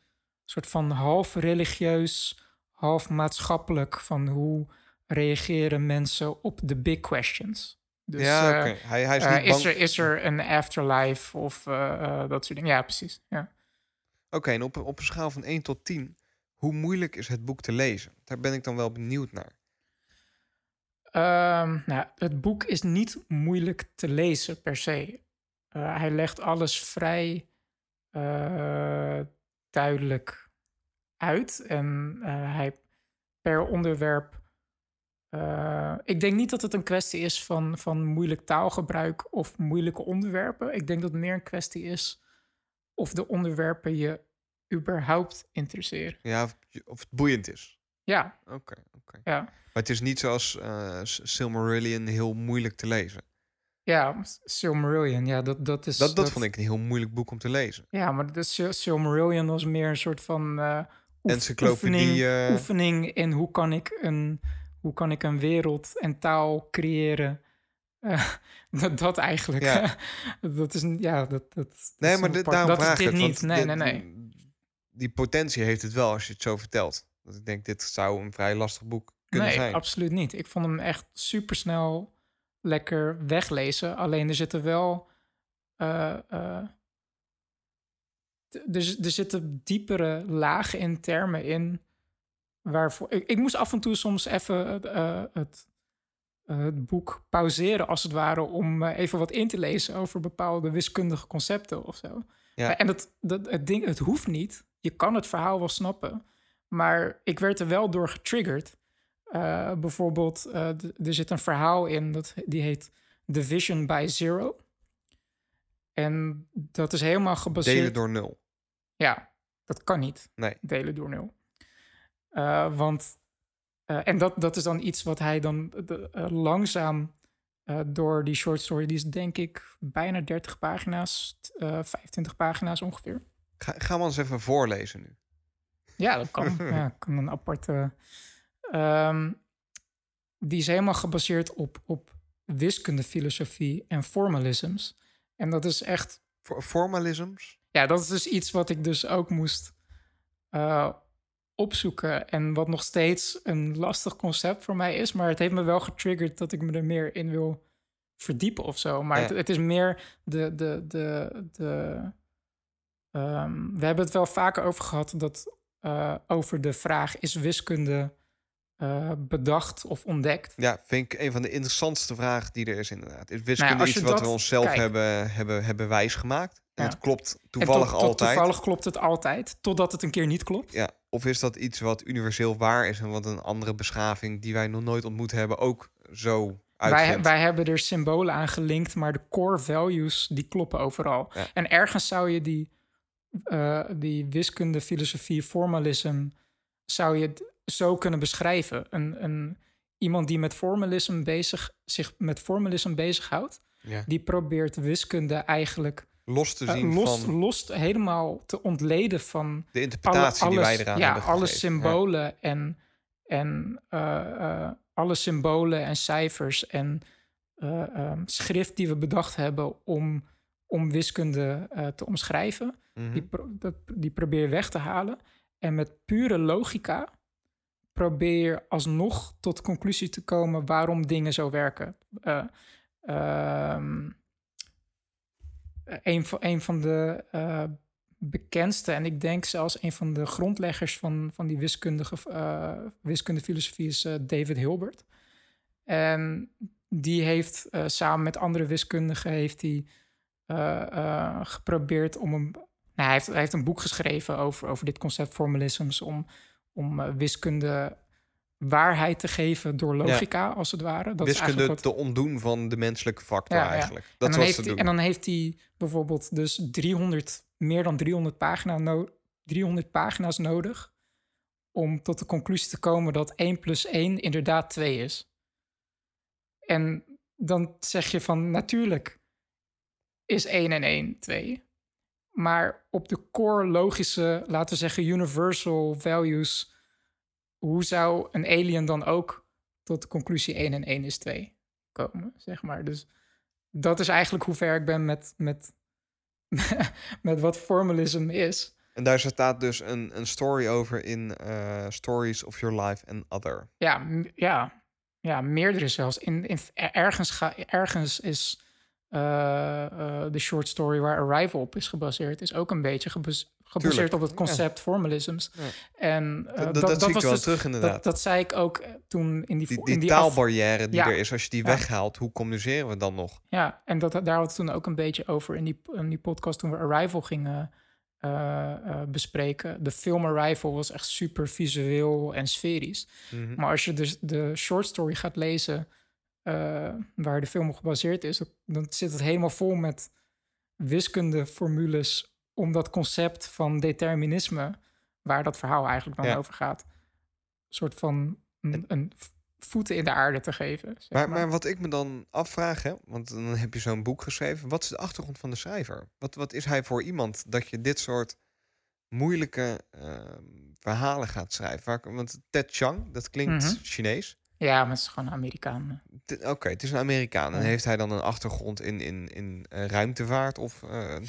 soort van half religieus, half maatschappelijk van hoe reageren mensen op de big questions. Dus, ja, eh. Hij, hij is eh, niet bang... is, er, is er een afterlife of eh, dat soort dingen? Ja, precies. Ja. Oké, en op, op een schaal van 1 tot 10, hoe moeilijk is het boek te lezen? Daar ben ik dan wel benieuwd naar. Ehm, nou, het boek is niet moeilijk te lezen per se. Eh, hij legt alles vrij eh, duidelijk uit. En eh, hij per onderwerp ik denk niet dat het een kwestie is van, van moeilijk taalgebruik of moeilijke onderwerpen. Ik denk dat het meer een kwestie is of de onderwerpen je überhaupt interesseren. Ja, of, of het boeiend is. Ja, Oké, oké. ja. Maar het is niet zoals Silmarillion heel moeilijk te lezen. Ja, Silmarillion, ja, dat, dat is... Dat, dat vond ik een heel moeilijk boek om te lezen. Ja, maar de Sil- Silmarillion was meer een soort van oef- Encyclopedie, oefening, eh. oefening in hoe kan ik een, hoe kan ik een wereld en taal creëren. Eh, dat, dat eigenlijk. Ja. dat is ja, dat, dat, Nee, maar dit, daarom dat vraag dit het, niet. Nee, dit- nee, nee. Die potentie heeft het wel als je het zo vertelt. Dat ik denk, dit zou een vrij lastig boek kunnen nee, zijn. absoluut niet. Ik vond hem echt super snel lekker weglezen. Alleen er zitten wel. d- er, er zitten diepere lagen in termen in. Waarvoor, ik, ik moest af en toe soms even eh, het, het boek pauzeren, als het ware, om even wat in te lezen over bepaalde wiskundige concepten of zo. Ja. En dat, dat, het, ding, het hoeft niet. Je kan het verhaal wel snappen. Maar ik werd er wel door getriggerd. Eh, bijvoorbeeld, eh, er zit een verhaal in, dat, die heet Division by Zero. En dat is helemaal gebaseerd... Delen door nul. Ja, dat kan niet. Nee. Delen door nul. Eh, want, en dat, dat is dan iets wat hij dan de- langzaam door die short story, die is denk ik bijna 30 pagina's, t- eh 25 pagina's ongeveer. Ga, gaan we ons even voorlezen nu. Ja, dat kan. ja, kan een aparte. Ehm, die is helemaal gebaseerd op, op wiskundefilosofie en formalisms. En dat is echt For- formalisms? ja, dat is dus iets wat ik dus ook moest eh, opzoeken. En wat nog steeds een lastig concept voor mij is. Maar het heeft me wel getriggerd dat ik me er meer in wil verdiepen of zo. Maar Ja. het, het is meer de. de, de, de ehm, we hebben het wel vaker over gehad dat eh, over de vraag: is wiskunde eh, bedacht of ontdekt? Ja, vind ik een van de interessantste vragen die er is inderdaad. Is wiskunde als iets wat we onszelf hebben, hebben, hebben wijsgemaakt? En Ja. het klopt toevallig tot- tot altijd? Toevallig klopt het altijd, totdat het een keer niet klopt. Ja, of is dat iets wat universeel waar is en wat een andere beschaving die wij nog nooit ontmoet hebben ook zo Wij, wij hebben er symbolen aan gelinkt, maar de core values die kloppen overal. Ja. En ergens zou je die, eh, die wiskunde, filosofie, formalism, zou je het zo kunnen beschrijven. Een, een, iemand die met formalism bezig, zich met formalism bezighoudt, Ja. die probeert wiskunde eigenlijk Los te eh, zien los, van los helemaal te ontleden van de alle, interpretatie die wij eraan ja, hebben alle. Ja. symbolen en, en eh, eh, alle symbolen en cijfers en eh, ehm, schrift die we bedacht hebben om, om wiskunde te omschrijven, Mhm. die, pro- die probeer je weg te halen. En met pure logica probeer alsnog tot conclusie te komen waarom dingen zo werken. Eh, ehm, een, van, een van de eh, bekendste en ik denk zelfs een van de grondleggers van, van die wiskundige eh, wiskundefilosofie is eh, David Hilbert. En die heeft eh, samen met andere wiskundigen heeft hij eh, eh, geprobeerd om een. Nou, hij, heeft, hij heeft een boek geschreven over, over dit concept formalisms om, om eh, wiskunde waarheid te geven door logica, als het ware. Dat is Wiskunde eigenlijk wat, te ontdoen van de menselijke factor Ja, ja. eigenlijk. en, Dat dan heeft hij, en dan heeft hij bijvoorbeeld dus 300, meer dan 300, pagina no 300 pagina's nodig om tot de conclusie te komen dat 1 plus 1 inderdaad 2 is. En dan zeg je van natuurlijk is 1 en 1 2. Maar op de core logische, laten we zeggen universal values, hoe zou een alien dan ook tot de conclusie 1 en 1 is 2 komen, zeg maar. Dus dat is eigenlijk hoe ver ik ben met, met, met wat formalism is. En daar staat dus een, een story over in eh, Stories of Your Life and Other. Ja, ja, ja meerdere zelfs. In, in, ergens, ga, ergens is de short story waar Arrival op is gebaseerd, is ook een beetje gebas- gebaseerd Tuurlijk, op het ja. concept formalisms. Ja. En eh, dat, dat, zie ik was wel dus- terug inderdaad. Dat, dat zei ik ook eh, toen in die, die in die af- taalbarrière die Ja. er is, als je die weghaalt, hoe communiceren we dan nog? Ja, en dat, daar hadden we toen ook een beetje over in die, in die podcast toen we Arrival gingen eh, eh, bespreken. De film Arrival was echt super visueel en sferisch. Mhm. Maar als je dus de short story gaat lezen, eh, waar de film op gebaseerd is, dan zit het helemaal vol met wiskundeformules om dat concept van determinisme, waar dat verhaal eigenlijk dan Ja. over gaat, een soort van een, een voeten in de aarde te geven. zeg Maar, maar wat ik me dan afvraag, hè, want dan heb je zo'n boek geschreven. Wat is de achtergrond van de schrijver? Wat, wat is hij voor iemand dat je dit soort moeilijke ehm, verhalen gaat schrijven? Want Ted Chiang, dat klinkt Mhm. Chinees. Ja, maar het is gewoon een Amerikaan. T- Oké, het is een Amerikaan. En Ja. heeft hij dan een achtergrond in, in, in eh, ruimtevaart of eh,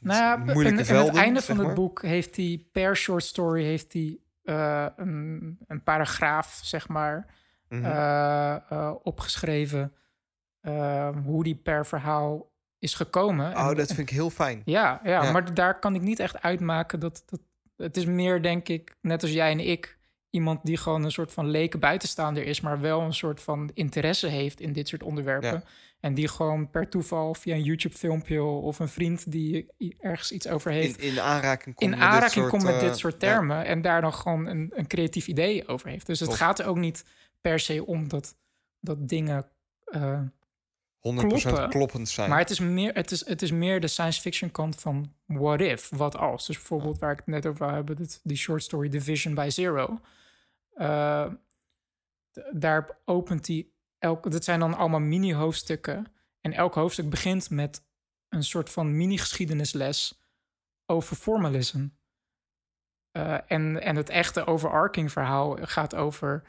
Nou ja, moeilijke aan velden? het einde van het boek heeft hij per short story heeft hij eh, een, een paragraaf, zeg maar, Mhm. eh, eh, opgeschreven eh, hoe die per verhaal is gekomen. oh, En- dat vind ik heel fijn. ja, ja, Ja. maar daar kan ik niet echt uitmaken dat, dat het is meer, denk ik, net als jij en ik, iemand die gewoon een soort van leken buitenstaander is, maar wel een soort van interesse heeft in dit soort onderwerpen. Ja. En die gewoon per toeval via een YouTube-filmpje of een vriend die ergens iets over heeft, In, in aanraking komt in met dit soort, komt met eh, dit soort ja. termen en daar dan gewoon een, een creatief idee over heeft. Dus het gaat er ook niet per se om dat, dat dingen. eh, 100% kloppen. kloppend zijn. maar het is, meer, het, is, het is meer de science fiction kant van what if, wat als. Dus bijvoorbeeld waar ik het net over hebben, dit, die short story Division by Zero. D- daar opent hij elk. Dat zijn dan allemaal mini-hoofdstukken. En elk hoofdstuk begint met een soort van mini-geschiedenisles over formalism. Eh, en, en het echte overarching verhaal gaat over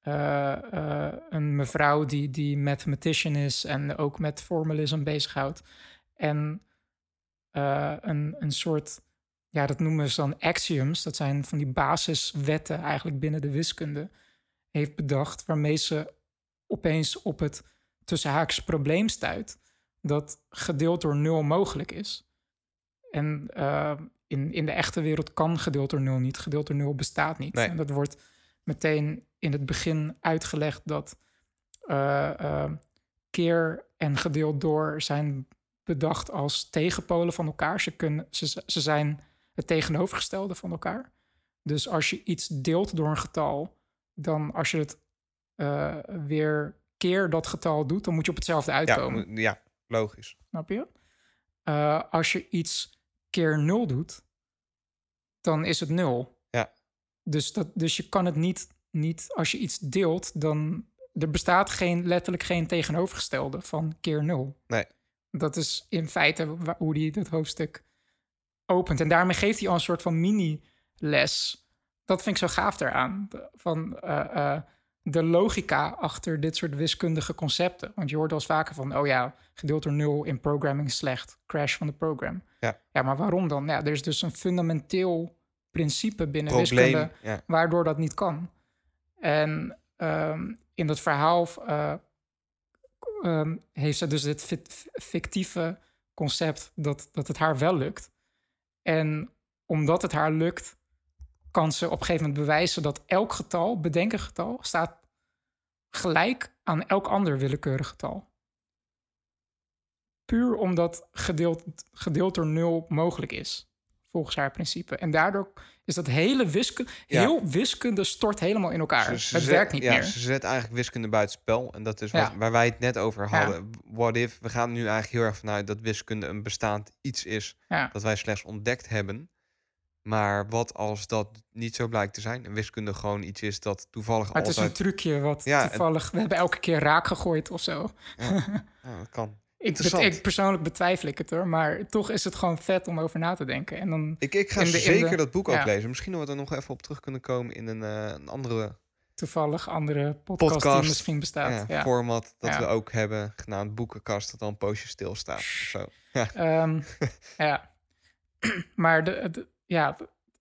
eh, eh, een mevrouw die, die mathematician is en ook met formalism bezighoudt. En eh, een, een soort, ja, dat noemen ze dan axioms. Dat zijn van die basiswetten eigenlijk binnen de wiskunde. Heeft bedacht waarmee ze opeens op het tussen haakjes probleem stuit. Dat gedeeld door nul mogelijk is. En in, in de echte wereld kan gedeeld door nul niet. Gedeeld door nul bestaat niet. Nee. En dat wordt meteen in het begin uitgelegd dat eh, eh, keer en gedeeld door zijn bedacht als tegenpolen van elkaar. Ze, kunnen, ze, ze zijn het tegenovergestelde van elkaar. Dus als je iets deelt door een getal, dan als je het eh, weer keer dat getal doet, dan moet je op hetzelfde ja, uitkomen. mo- ja, logisch. Snap je? Als je iets keer nul doet, dan is het nul. Ja. Dus, dat, dus je kan het niet, niet, als je iets deelt, dan er bestaat geen, letterlijk geen tegenovergestelde van keer nul. Nee. Dat is in feite hoe hij het hoofdstuk opent. En daarmee geeft hij al een soort van mini-les. Dat vind ik zo gaaf eraan. Van eh, eh, de logica achter dit soort wiskundige concepten. Want je hoort wel eens vaker van... oh ja, gedeeld door nul in programming is slecht. Crash van de program. Ja. ja, maar waarom dan? Ja, er is dus een fundamenteel principe binnen Probleem. wiskunde Ja. waardoor dat niet kan. En ehm, in dat verhaal eh, ehm, heeft ze dus fit- fictieve concept dat, dat het haar wel lukt. En omdat het haar lukt, kan ze op een gegeven moment bewijzen dat elk getal, bedenken getal, staat gelijk aan elk ander willekeurig getal. Puur omdat gedeeld, gedeeld door nul mogelijk is, volgens haar principe. En daardoor is dat hele wiskunde, Ja. heel wiskunde stort helemaal in elkaar. Ze- ze het zet- werkt niet ja, meer. Ze zet eigenlijk wiskunde buitenspel. En dat is wat, Ja. waar wij het net over hadden. What if? We gaan nu eigenlijk heel erg vanuit dat wiskunde een bestaand iets is. Dat wij slechts ontdekt hebben. Maar wat als dat niet zo blijkt te zijn? En wiskunde gewoon iets is dat toevallig Maar het is een trucje wat toevallig... We hebben elke keer raak gegooid of zo. Ja, dat kan. Ik, persoonlijk betwijfel ik het hoor. Maar toch is het gewoon vet om over na te denken. En dan Ik, ik ga de- zeker de- dat boek ook ja. lezen. Misschien dat we er nog even op terug kunnen komen in een, eh, een andere toevallig andere podcast, Podcast. die misschien bestaat. ja, Ja, format dat we ook hebben. Genaamd boekenkast, dat dan een poosje stilstaat. Zo. Ja. Ehm, ja. maar de, de- ja,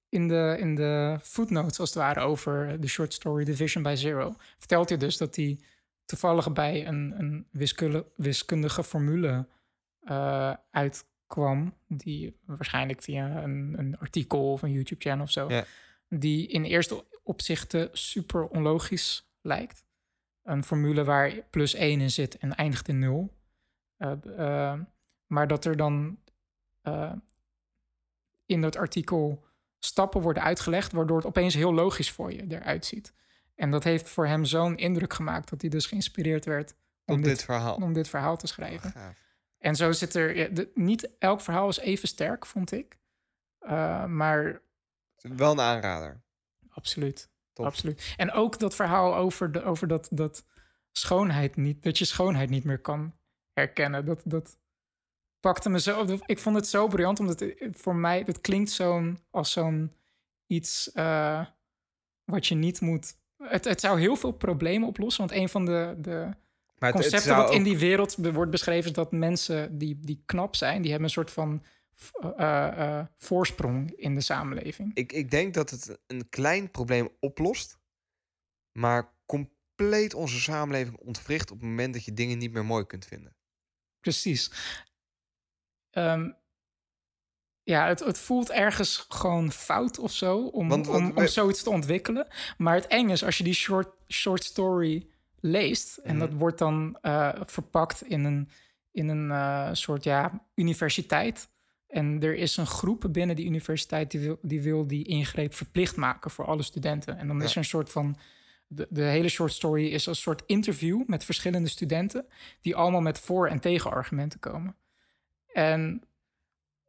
in de, in de footnotes als het ware over de short story Division by Zero... vertelt hij dus dat hij toevallig bij een, een wiskundige, wiskundige formule eh, uitkwam... die waarschijnlijk via een, een artikel of een YouTube-channel of zo... Die in eerste opzichten super onlogisch lijkt. Een formule waar plus 1 in zit en eindigt in 0. Eh, eh, maar dat er dan in dat artikel stappen worden uitgelegd, waardoor het opeens heel logisch voor je eruit ziet. En dat heeft voor hem zo'n indruk gemaakt dat hij dus geïnspireerd werd om, dit, dit verhaal. om dit verhaal te schrijven. Gaaf. En zo zit er. ja, de- niet elk verhaal is even sterk, vond ik. Uh, maar Wel een aanrader. absoluut. Top. Absoluut. En ook dat verhaal over, de, over dat, dat schoonheid niet, dat je schoonheid niet meer kan herkennen. Dat, dat pakte me zo. Ik vond het zo briljant, omdat het, voor mij, dat klinkt zo'n als zo'n iets eh, wat je niet moet. Het, het zou heel veel problemen oplossen. Want een van de, de Maar het, het concepten wat in die wereld wordt beschreven, is dat mensen die, die knap zijn, die hebben een soort van v- eh, eh, voorsprong in de samenleving. ik, ik denk dat het een klein probleem oplost, maar compleet onze samenleving ontwricht op het moment dat je dingen niet meer mooi kunt vinden. Precies. Ehm, ja, het, het voelt ergens gewoon fout of zo om, Want- want om, om zoiets te ontwikkelen. Maar het eng is als je die short, short story leest en Mhm. dat wordt dan eh, verpakt in een, in een eh, soort ja, universiteit. En er is een groep binnen die universiteit die wil die, wil die ingreep verplicht maken voor alle studenten. En dan Ja. is er een soort van. De, de hele short story is een soort interview met verschillende studenten die allemaal met voor- en tegenargumenten komen. En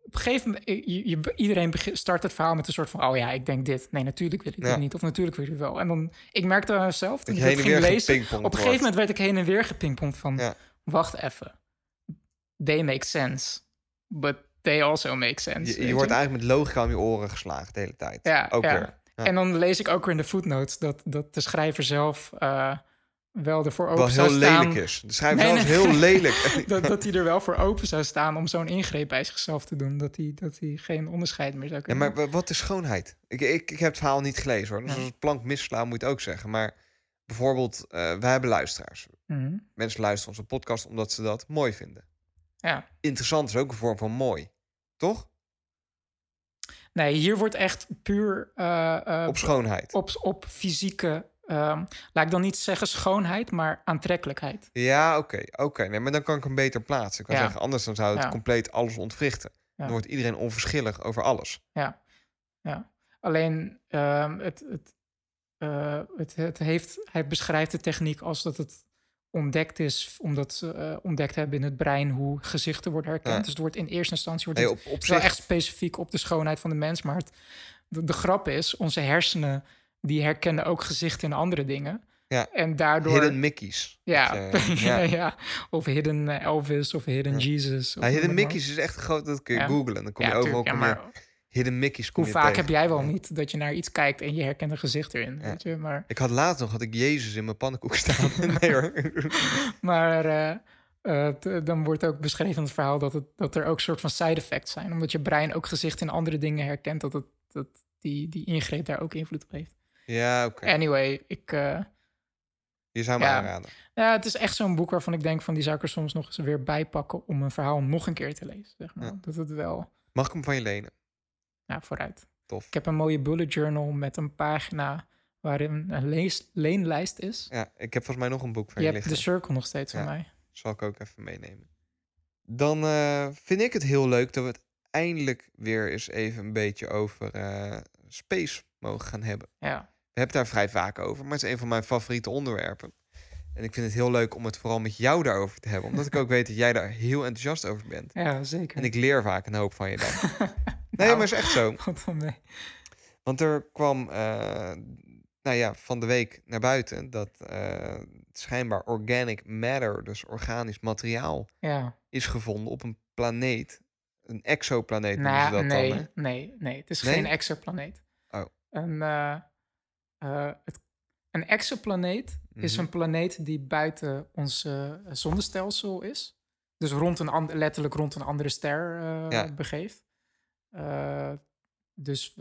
op een gegeven moment, je, je- iedereen start het verhaal met een soort van: oh ja, ik denk dit. Nee, natuurlijk wil ik Ja. dit niet. Of natuurlijk wil ik het wel. En dan, ik merkte aan mezelf Dat toen ik en ging weer lezen. Op een gegeven moment werd ik heen en weer gepingpongd van: Ja. wacht even. They make sense. But they also make sense. Je, wordt eigenlijk met logica om je oren geslagen de hele tijd. Ja, ook weer. En dan lees ik ook weer in de footnotes dat, dat de schrijver zelf eh, wel ervoor open Wel zou heel staan. lelijk is. De schrijver Nee, zelf is nee. heel lelijk. dat, dat hij er wel voor open zou staan om zo'n ingreep bij zichzelf te doen. Dat hij, dat hij geen onderscheid meer zou Ja, kunnen maar wa- wat is schoonheid? Ik, ik, ik heb het verhaal niet gelezen hoor. Dus Ja. als het plank misslaan moet je het ook zeggen. Maar bijvoorbeeld, eh wij hebben luisteraars. Mhm. Mensen luisteren onze podcast omdat ze dat mooi vinden. Ja. Interessant is ook een vorm van mooi. Toch? Nee, hier wordt echt puur eh, eh, Op schoonheid. op, op fysieke, ehm, laat ik dan niet zeggen schoonheid, maar aantrekkelijkheid. Ja, oké. oké. Nee, maar dan kan ik hem beter plaatsen. Ik kan Ja. zeggen, anders dan zou het Ja. compleet alles ontwrichten. Dan wordt iedereen onverschillig over alles. Ja, ja. Alleen ehm, het, het, eh, het, het heeft, hij beschrijft de techniek als dat het ontdekt is, omdat ze eh, ontdekt hebben in het brein hoe gezichten worden herkend. Ja. Dus het wordt in eerste instantie wordt Nee, het, op, op wel echt specifiek op de schoonheid van de mens. Maar het, de, de grap is, onze hersenen die herkennen ook gezichten in andere dingen. Ja. En daardoor. hidden Mickey's. ja, Dat, eh, ja. ja. of hidden eh, Elvis of hidden Ja. Jesus. of Ja, hidden. Mickey's is echt groot. Dat kun je googlen. Dan kom je overal tuurlijk, maar hidden Mickey's. Kom hoe vaak tegen. heb jij wel niet dat je naar iets kijkt en je herkent een gezicht erin? Weet je? Maar, Ik had laatst nog had ik Jezus in mijn pannenkoek staan. nee hoor. maar eh, t- dan wordt ook beschreven in het verhaal dat, het, dat er ook soort van side effects zijn. Omdat je brein ook gezichten in andere dingen herkent, dat, het, dat die, die ingreep daar ook invloed op heeft. Ja, oké. Anyway, ik, eh, Je zou me Ja. aanraden. ja, het is echt zo'n boek waarvan ik denk van die zou ik er soms nog eens weer bij pakken om een verhaal nog een keer te lezen. Zeg maar. Ja. Dat het wel Mag ik hem van je lenen? ja, vooruit. Tof. Ik heb een mooie bullet journal met een pagina waarin een lees, leenlijst is. Ja, ik heb volgens mij nog een boek van Je je, hebt liggen. de circle nog steeds van Ja. mij. Zal ik ook even meenemen. Dan eh, vind ik het heel leuk dat we het eindelijk weer eens even een beetje over eh, space mogen gaan hebben. Ja. We hebben het daar vrij vaak over, maar het is een van mijn favoriete onderwerpen. En ik vind het heel leuk om het vooral met jou daarover te hebben. Omdat ik ook weet dat jij daar heel enthousiast over bent. ja, zeker. En ik leer vaak een hoop van je dan. Nee, Nou, maar is echt zo. Van. Want er kwam, eh, nou ja, van de week naar buiten dat eh, schijnbaar organic matter, dus organisch materiaal, Ja. is gevonden op een planeet. Een exoplaneet noemen ze Nou, dat nee, dan. Hè? nee, nee. Het is Nee? geen exoplaneet. Oh. Een, eh, eh, het, een exoplaneet is Mhm. een planeet die buiten ons eh, zonnestelsel is. Dus rond een letterlijk rond een andere ster eh, Ja. begeeft. Dus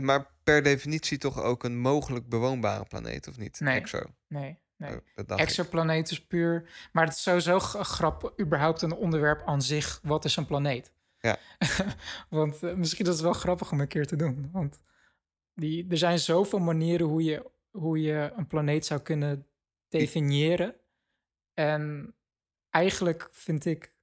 maar per definitie toch ook een mogelijk bewoonbare planeet, of niet? Nee. Exo. nee, nee. Oh. Exoplaneet is puur. Maar het is sowieso grappig, überhaupt een onderwerp aan zich. Wat is een planeet? Ja. want misschien is het wel grappig om een keer te doen. Want die, er zijn zoveel manieren hoe je, hoe je een planeet zou kunnen definiëren. En eigenlijk vind ik,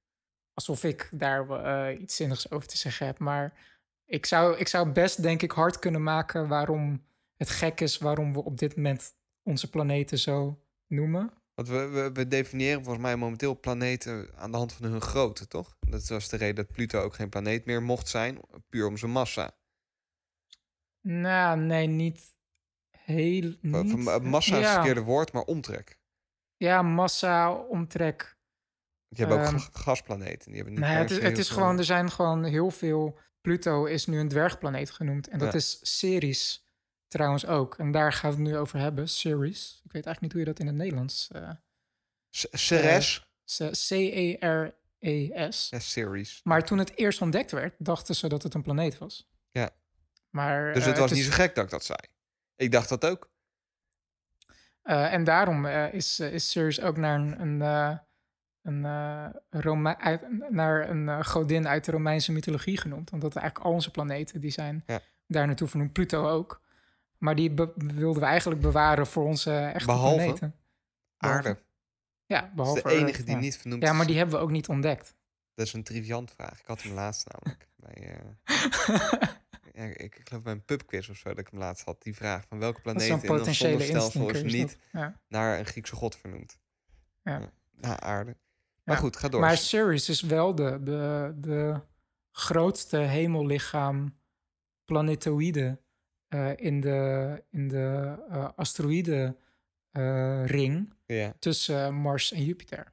alsof ik daar eh, iets zinnigs over te zeggen heb, maar ik zou, ik zou best, denk ik, hard kunnen maken waarom het gek is waarom we op dit moment onze planeten zo noemen. Want we, we, we definiëren volgens mij momenteel planeten aan de hand van hun grootte, toch? Dat was de reden dat Pluto ook geen planeet meer mocht zijn, puur om zijn massa. Nou, nee, niet heel. Niet, van- massa is het ja. verkeerde woord, maar omtrek. Ja, massa, omtrek. Je hebt ook Ehm, ga- gasplaneten. Die hebben niet Nou ja, per het, is- het is veel- gewoon, er zijn gewoon heel veel. Pluto is nu een dwergplaneet genoemd. En dat Ja. is Ceres trouwens ook. En daar gaan we het nu over hebben. Ceres. Ik weet eigenlijk niet hoe je dat in het Nederlands. C- Ceres? C-E-R-E-S. ja, series. Maar toen het eerst ontdekt werd, dachten ze dat het een planeet was. Ja. Maar, Dus eh, het was is- niet zo gek dat ik dat zei. Ik dacht dat ook. Eh, en daarom eh, is, eh, is Ceres ook naar een, een, eh, een, eh, Rome- uit- naar een eh, godin uit de Romeinse mythologie genoemd. Omdat eigenlijk al onze planeten die zijn Ja. daar naartoe vernoemd. Pluto ook. Maar die wilden we eigenlijk bewaren voor onze echte Behalve planeten. Behalve- Aarde. Ja, Dat behalve is de enige Earth, die ja. niet vernoemd Ja, is. maar die hebben we ook niet ontdekt. Dat is een triviant vraag. Ik had hem laatst namelijk. Bij, eh, ja, ik, geloof bij een pubquiz of zo dat ik hem laatst had. Die vraag van welke planeet in ons potentiële zonnestelsel is niet. Ja. naar een Griekse god vernoemd. Ja. Naar aarde. Maar goed, ga door. Maar Ceres is wel de, de, de grootste hemellichaam planetoïde eh, in de, in de eh asteroïdenring ja. tussen Mars en Jupiter.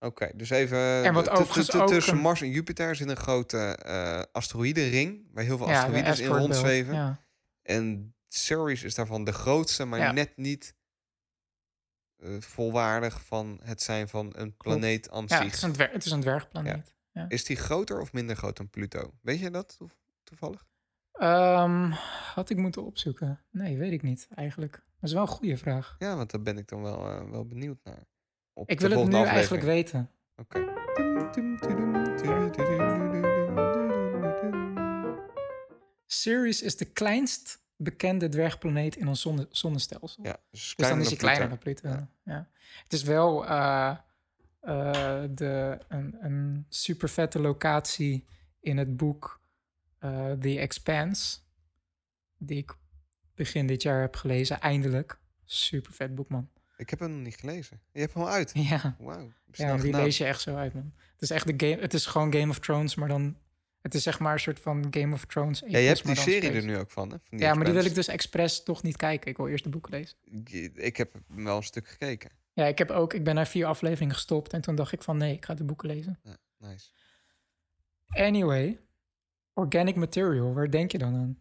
Oké, dus even... En wat tu- ook Tussen Mars en Jupiter zit een grote eh asteroïdenring... waar heel veel Ja, de asteroïden in rondzweven. Ja. En Ceres is daarvan de grootste, maar Ja. net niet eh, volwaardig van het zijn van een planeet aan Ja, zich. het is een, dwer- het is een dwergplaneet. Is die groter of minder groot dan Pluto? Weet je dat toev- toevallig? Ehm, had ik moeten opzoeken? Nee, weet ik niet eigenlijk. Dat is wel een goede vraag. Ja, want daar ben ik dan wel, eh, wel benieuwd naar. Op Ik de wil het nu eigenlijk weten. Oké. Ceres is de kleinst bekende dwergplaneet in ons zonne- zonnestelsel. Ja, dus, Dus dan is hij kleiner dan Pluto. Pluto. Ja. Het is wel eh, eh, de, een, een super vette locatie in het boek eh, The Expanse. Die ik begin dit jaar heb gelezen, eindelijk. Super vet boek, man. Ik heb hem nog niet gelezen. Je hebt hem al uit. Ja, Wauw. ja die lees je echt zo uit, man. Het is echt de game. Het is gewoon Game of Thrones, maar dan. Het is zeg maar een soort van Game of Thrones. Ja, je hebt die serie space. er nu ook van, hè? Van Ja, maar die wil ik dus expres toch niet kijken. Ik wil eerst de boeken lezen. Ik- heb wel een stuk gekeken. Ja, ik heb ook. Ik ben naar vier afleveringen gestopt en toen dacht ik van nee, ik ga de boeken lezen. Nice. Anyway, organic material, waar denk je dan aan?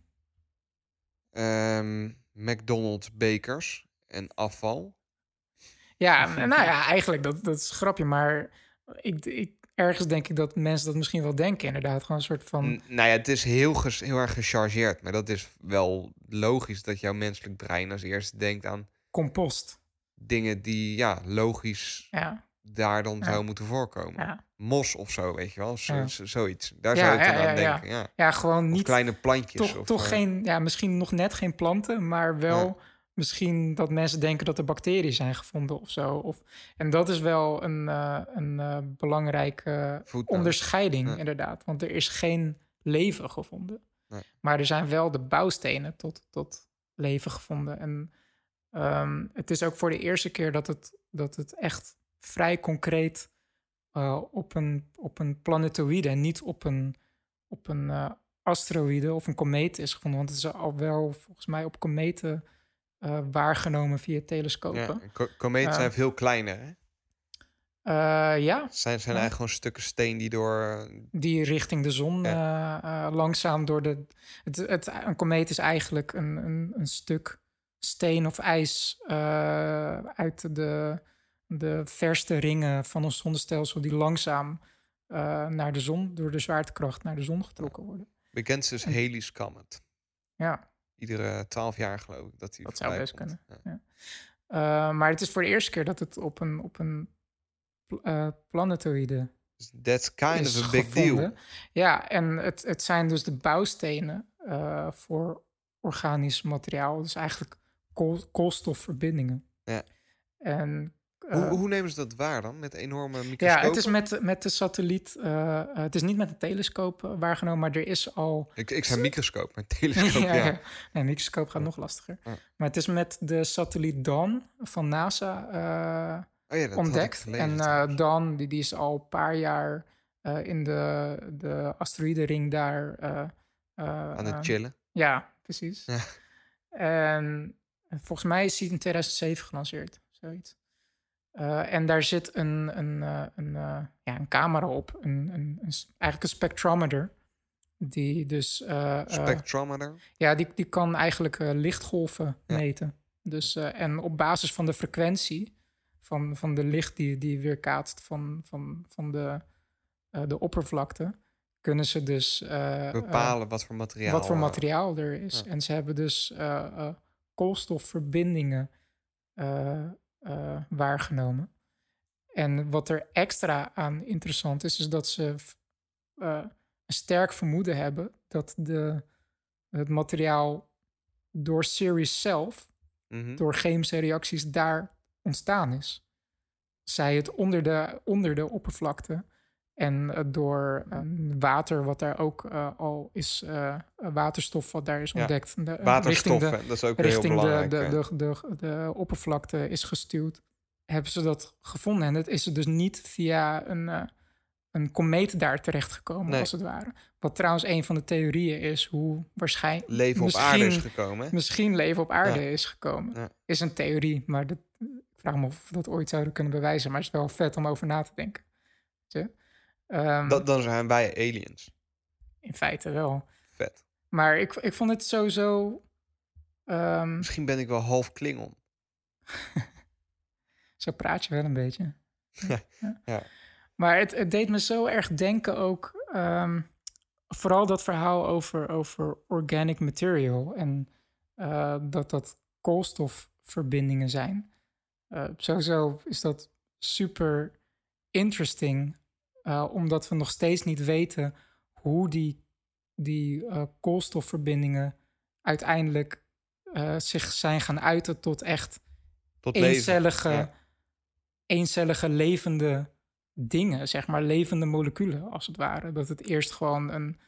Ehm, McDonald's bekers en afval. Ja, nou ja, eigenlijk dat, dat is een grapje, maar ik, ik, ergens denk ik dat mensen dat misschien wel denken, inderdaad. Gewoon een soort van. N- nou ja, het is heel, ges- heel erg gechargeerd. Maar dat is wel logisch dat jouw menselijk brein als eerste denkt aan compost. dingen die ja, logisch Ja, daar dan Ja. zou moeten voorkomen. ja. Mos of zo, weet je wel. Zoiets. Daar zou ja, dan aan denken. Ja. ja gewoon Of niet. kleine plantjes. Toch, of, toch eh, geen. Ja, misschien nog net geen planten, maar wel. Misschien dat mensen denken dat er bacteriën zijn gevonden of zo. Of, en dat is wel een, eh, een eh, belangrijke Voetnoot. onderscheiding, Ja. inderdaad. Want er is geen leven gevonden. Nee. Maar er zijn wel de bouwstenen tot, tot leven gevonden. En ehm, het is ook voor de eerste keer dat het, dat het echt vrij concreet eh, op, een, op een planetoïde en niet op een, op een asteroïde of een komeet is gevonden. Want het is al wel volgens mij op kometen eh, waargenomen via telescopen. Ja, ko- kometen zijn veel kleiner. Hè? Ja, ja zijn, zijn eigenlijk gewoon stukken steen die door... eh, die richting de zon eh, eh, langzaam door de. Het, het, een komeet is eigenlijk een, een, een stuk steen of ijs eh, uit de, de verste ringen van ons zonnestelsel, die langzaam eh, naar de zon, door de zwaartekracht naar de zon getrokken worden. bekend is Halley's Comet. Ja, Iedere twaalf jaar geloof ik dat die Dat zou best komt. kunnen. Ja. Eh, maar het is voor de eerste keer dat het op een, op een eh, planetoïde Dus that's kind of a big gevonden. deal. Ja, en het, het zijn dus de bouwstenen eh, voor organisch materiaal. Dus eigenlijk kool, koolstofverbindingen. Ja. En Hoe, eh, hoe nemen ze dat waar dan? Met enorme ja, microscopen? het is met, met de satelliet. eh, het is niet met de telescoop eh, waargenomen, maar er is al. Ik, ik zei microscoop, maar telescoop, ja. ja, ja. Nee, microscoop gaat Ja. nog lastiger. Ja. Maar het is met de satelliet Dawn van NASA Oh ja, ontdekt. gelezen en. Dawn, die, die is al een paar jaar in de, de asteroïdenring daar. Aan het chillen. Ja, precies. Ja. En volgens mij is die in 2007 gelanceerd, zoiets. Eh, en daar zit een, een, eh, een, eh, ja, een camera op, een, een, een s- eigenlijk een spectrometer. Die dus, Spectrometer. ja, die, die kan eigenlijk lichtgolven Ja. meten. Dus, en op basis van de frequentie van, van de licht die, die weerkaatst van, van, van de, de oppervlakte, kunnen ze dus Bepalen wat voor materiaal. wat voor materiaal er is. ja. En ze hebben dus koolstofverbindingen eh, waargenomen. En wat er extra aan interessant is, is dat ze eh, een sterk vermoeden hebben dat de, het materiaal door Ceres zelf, mhm. door chemische reacties, daar ontstaan is. Zij het onder de, onder de oppervlakte. En eh, door eh, water, wat daar ook eh, al is, eh, waterstof wat daar is Ja, ontdekt. de- Waterstof, richting de, dat is ook heel richting de, belangrijk. de, hè. de, de, de oppervlakte is gestuurd, hebben ze dat gevonden. En het is dus niet via een, eh, een komeet daar terechtgekomen, Nee. als het ware. Wat trouwens een van de theorieën is hoe waarschijnlijk Leven op aarde is gekomen. hè? misschien leven op aarde Ja. is gekomen. Ja. Is een theorie, maar dat, ik vraag me of we dat ooit zouden kunnen bewijzen. Maar het is wel vet om over na te denken. Ehm, Dat, dan zijn wij aliens. In feite wel. Vet. Maar ik, ik vond het sowieso... ehm, Misschien ben ik wel half Klingon. Zo praat je wel een beetje. Ja, ja. Maar het, het deed me zo erg denken ook... ehm, vooral dat verhaal over, over organic material... en eh, dat dat koolstofverbindingen zijn. Eh, sowieso is dat super interesting... eh, omdat we nog steeds niet weten hoe die, die eh, koolstofverbindingen... uiteindelijk eh, zich zijn gaan uiten tot echt Tot leven. eencellige, Ja. eencellige levende dingen, zeg maar levende moleculen als het ware. Dat het eerst gewoon een,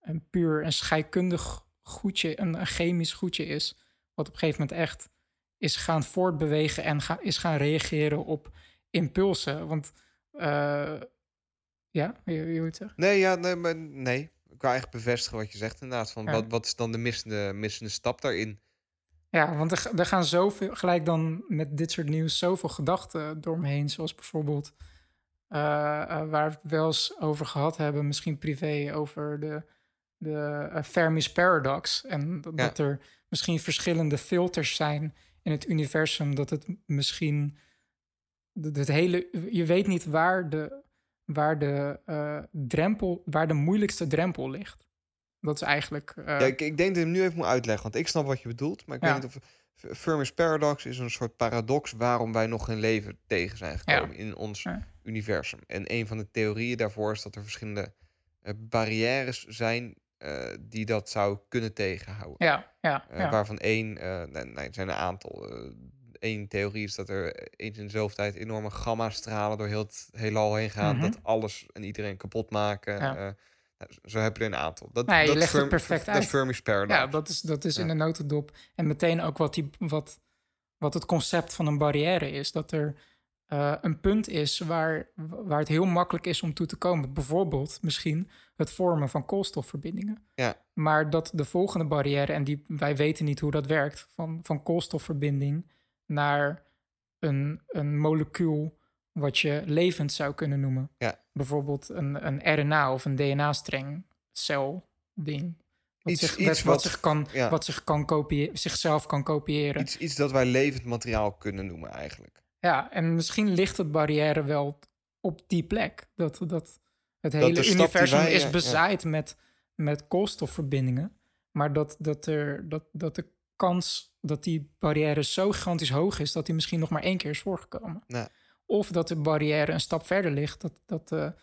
een puur een scheikundig goedje, een, een chemisch goedje is, wat op een gegeven moment echt is gaan voortbewegen en ga, is gaan reageren op impulsen. Want ja, je, je zeggen? Nee, ja, nee, maar nee. Ik wil eigenlijk bevestigen wat je zegt inderdaad. Van Ja. wat, wat is dan de missende, missende stap daarin? Ja, want er, er gaan zoveel, gelijk dan met dit soort nieuws, zoveel gedachten door me heen. Zoals bijvoorbeeld, eh, eh, waar we het wel eens over gehad hebben, misschien privé, over de, de eh, Fermi's Paradox. En dat, Ja. dat er misschien verschillende filters zijn in het universum. Dat het misschien, het hele, je weet niet waar de, waar de eh, drempel, waar de moeilijkste drempel ligt. Dat is eigenlijk. eh, Ja, ik, ik denk dat ik hem nu even moet uitleggen, want ik snap wat je bedoelt. Maar ik Ja. weet niet of... Fermi's Paradox is een soort paradox waarom wij nog geen leven tegen zijn gekomen in ons universum. En een van de theorieën daarvoor is dat er verschillende eh, barrières zijn die dat zou kunnen tegenhouden. ja, ja, ja. Waarvan één, nee, nee, het zijn een aantal. Eén theorie is dat er eens in dezelfde tijd enorme gamma-stralen door heel het heelal heen gaan. Mhm. Dat alles en iedereen kapot maken. Ja. Eh, nou, zo heb je er een aantal. Dat, je dat het perfect Dat is uit. Fermi's Paradox. Ja, dat is, dat is in de notendop. En meteen ook wat, die, wat, wat het concept van een barrière is. Dat er eh, een punt is waar, waar het heel makkelijk is om toe te komen. Bijvoorbeeld misschien het vormen van koolstofverbindingen. Ja. Maar dat de volgende barrière, en die, wij weten niet hoe dat werkt, van, van koolstofverbinding naar een, een molecuul wat je levend zou kunnen noemen. Ja. Bijvoorbeeld een, een RNA of een DNA-streng cel ding. Wat, Iets- zich, iets wat, zich kan, ja. wat zich kan kopiëren, zichzelf kan kopiëren. Iets, iets dat wij levend materiaal kunnen noemen eigenlijk. Ja, en misschien ligt het barrière wel op die plek. Dat, dat het hele universum wij, is ja. bezaaid met, met koolstofverbindingen. Maar dat, dat, er, dat, dat de kans dat die barrière zo gigantisch hoog is... dat die misschien nog maar één keer is voorgekomen. Ja. Of dat de barrière een stap verder ligt. Dat, dat de,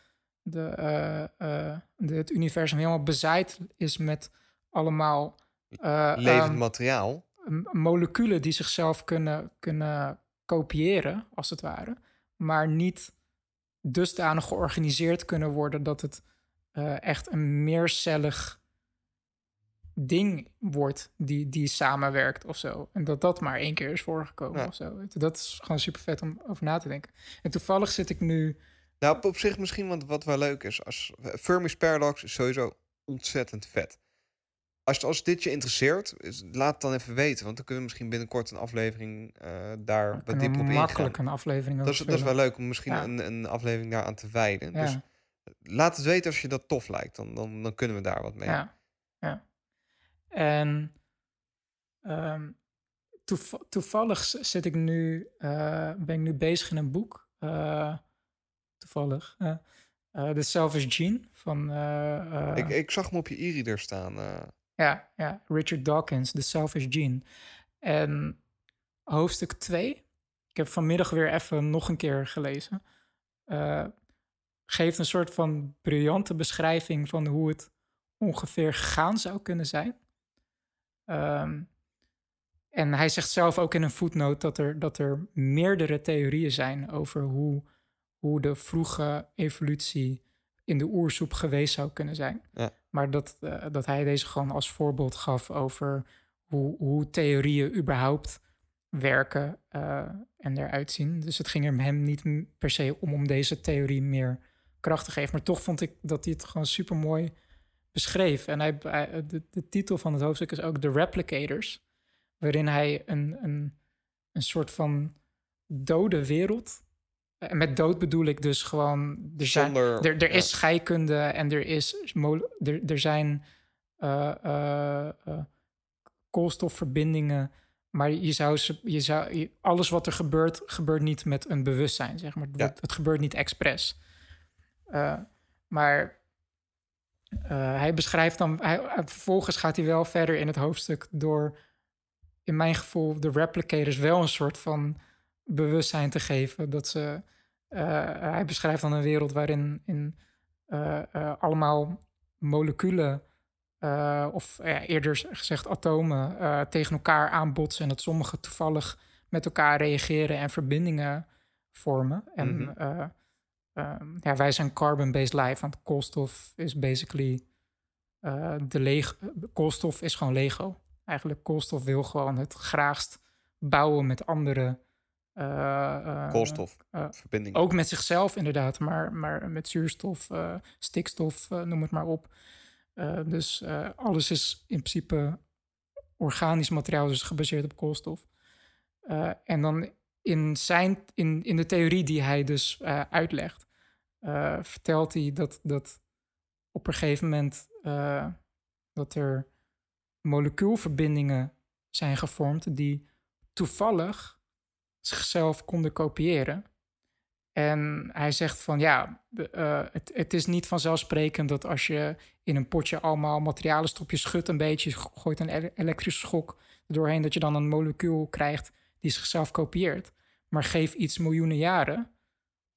de, eh, eh, de, het universum helemaal bezaaid is met allemaal... eh, Levend ehm, materiaal. moleculen die zichzelf kunnen, kunnen kopiëren, als het ware, maar niet dusdanig georganiseerd kunnen worden dat het eh, echt een meercellig ding wordt die, die samenwerkt of zo. En dat dat maar één keer is voorgekomen Ja. of zo. Dat is gewoon super vet om over na te denken. En toevallig zit ik nu... Nou, op, zich misschien wat, wat wel leuk is. Als, Fermi's Paradox is sowieso ontzettend vet. Als, als dit je interesseert, is- laat het dan even weten. Want dan kunnen we misschien binnenkort een aflevering eh, daar wat dieper op ingaan. makkelijk een aflevering Dat is, dat is wel leuk om misschien Ja. een, een aflevering daar aan te wijden. Ja. Dus laat het weten als je dat tof lijkt. Dan, dan, dan kunnen we daar wat mee. Ja, ja. En ehm, toev- toevallig zit ik nu, eh, ben ik nu bezig in een boek. eh, toevallig. eh, The Selfish Gene van Ik, ik zag hem op je e-reader staan. ja, ja, Richard Dawkins, The Selfish Gene. En hoofdstuk 2, ik heb vanmiddag weer even nog een keer gelezen, geeft een soort van briljante beschrijving van hoe het ongeveer gegaan zou kunnen zijn. Ehm, en hij zegt zelf ook in een voetnoot dat er, dat er meerdere theorieën zijn over hoe, hoe de vroege evolutie in de oersoep geweest zou kunnen zijn. Ja. Maar dat, eh, dat hij deze gewoon als voorbeeld gaf over hoe, hoe theorieën überhaupt werken eh, en eruit zien. Dus het ging er hem niet per se om om deze theorie meer kracht te geven. Maar toch vond ik dat hij het gewoon super mooi beschreef. En hij, de, de titel van het hoofdstuk is ook The Replicators, waarin hij een, een, een soort van dode wereld. En met dood bedoel ik dus gewoon. Er, zijn, Zonder, er, er ja. is scheikunde en er, is er, er zijn eh, eh, eh, koolstofverbindingen. Maar je zou, je zou alles wat er gebeurt, gebeurt niet met een bewustzijn, zeg maar. Het, Ja. wordt- het gebeurt niet expres. Eh, maar eh, hij beschrijft dan, hij, hij- vervolgens gaat hij wel verder in het hoofdstuk door, in mijn gevoel, de replicators wel een soort van bewustzijn te geven. Dat ze, eh, hij beschrijft dan een wereld waarin in, eh, eh, allemaal moleculen, eh, of ja, eerder gezegd atomen, eh, tegen elkaar aanbotsen en dat sommige toevallig met elkaar reageren en verbindingen vormen. En Mhm. eh, ehm, ja, wij zijn carbon-based life, want koolstof is basically eh, de leeg. Koolstof is gewoon Lego. Eigenlijk koolstof wil gewoon het graagst bouwen met andere. eh, koolstof. verbinding. ook met zichzelf inderdaad, maar, maar met zuurstof, stikstof, noem het maar op. Dus alles is in principe organisch materiaal, dus gebaseerd op koolstof. En dan in, zijn, in, in de theorie die hij dus uitlegt, eh, vertelt hij dat, dat op een gegeven moment eh, dat er molecuulverbindingen zijn gevormd die toevallig zichzelf konden kopiëren. En hij zegt van ja, eh, het, het is niet vanzelfsprekend dat als je in een potje allemaal materialen stopt, je schudt een beetje, go- gooit een ele- elektrische schok doorheen, dat je dan een molecuul krijgt die zichzelf kopieert. Maar geef iets miljoenen jaren,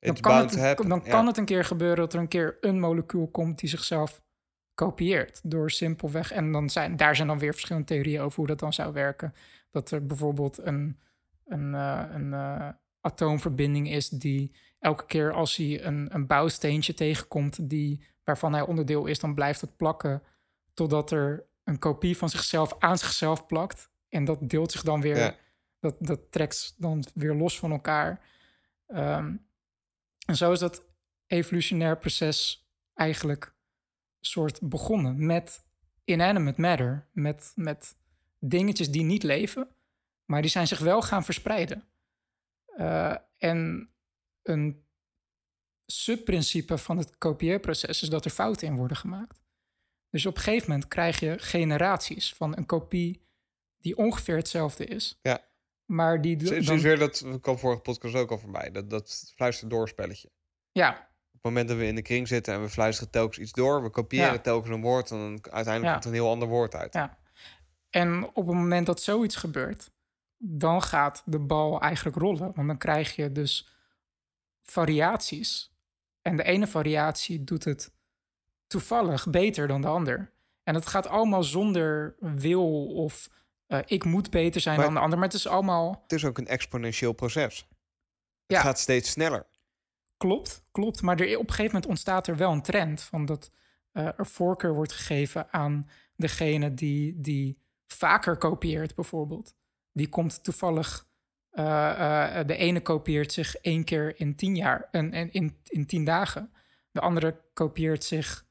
dan, kan het, dan ja. kan het een keer gebeuren dat er een keer een molecuul komt die zichzelf kopieert. Door simpelweg. En dan zijn, daar zijn dan weer verschillende theorieën over hoe dat dan zou werken. Dat er bijvoorbeeld een, een, eh, een eh, atoomverbinding is die elke keer als hij een, een bouwsteentje tegenkomt die, waarvan hij onderdeel is, dan blijft het plakken totdat er een kopie van zichzelf aan zichzelf plakt. En dat deelt zich dan weer, Ja. dat, dat trekt dan weer los van elkaar. Ehm, en zo is dat evolutionair proces eigenlijk soort begonnen met inanimate matter, met, met dingetjes die niet leven, maar die zijn zich wel gaan verspreiden. Eh, en een subprincipe van het kopieerproces is dat er fouten in worden gemaakt. Dus op een gegeven moment krijg je generaties van een kopie die ongeveer hetzelfde is. Ja. Maar die is, dan, is weer dat, we kwam vorige podcast ook al voorbij, dat, dat fluisterdoorspelletje. ja, Op het moment dat we in de kring zitten en we fluisteren telkens iets door, we kopiëren Ja. telkens een woord en dan uiteindelijk Ja. komt er een heel ander woord uit. Ja. En op het moment dat zoiets gebeurt, dan gaat de bal eigenlijk rollen. Want dan krijg je dus variaties. En de ene variatie doet het toevallig beter dan de ander. En het gaat allemaal zonder wil of eh, ik moet beter zijn Maar- dan de ander. Maar het is allemaal Het is ook een exponentieel proces. Ja. Het gaat steeds sneller. Klopt, klopt. Maar er, op een gegeven moment ontstaat er wel een trend van dat eh, er voorkeur wordt gegeven aan degene die, die vaker kopieert, bijvoorbeeld. Die komt toevallig. eh, de ene kopieert zich één keer in tien jaar en, en in, in tien dagen. De andere kopieert zich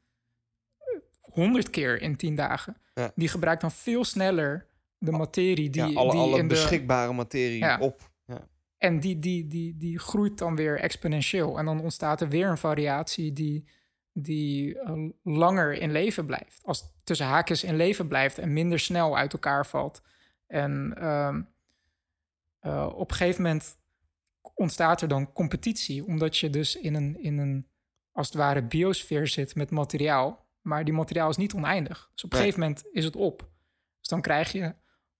honderd keer in tien dagen. Ja. Die gebruikt dan veel sneller de materie die, ja, alle die alle in de, beschikbare materie Ja. op. Ja. en die, die, die, die groeit dan weer exponentieel. En dan ontstaat er weer een variatie die, die eh, langer in leven blijft. Als tussen haakjes in leven blijft en minder snel uit elkaar valt. En ehm, eh, op een gegeven moment ontstaat er dan competitie. Omdat je dus in een, in een als het ware, biosfeer zit met materiaal. Maar die materiaal is niet oneindig. Dus op een Nee. gegeven moment is het op. Dus dan krijg je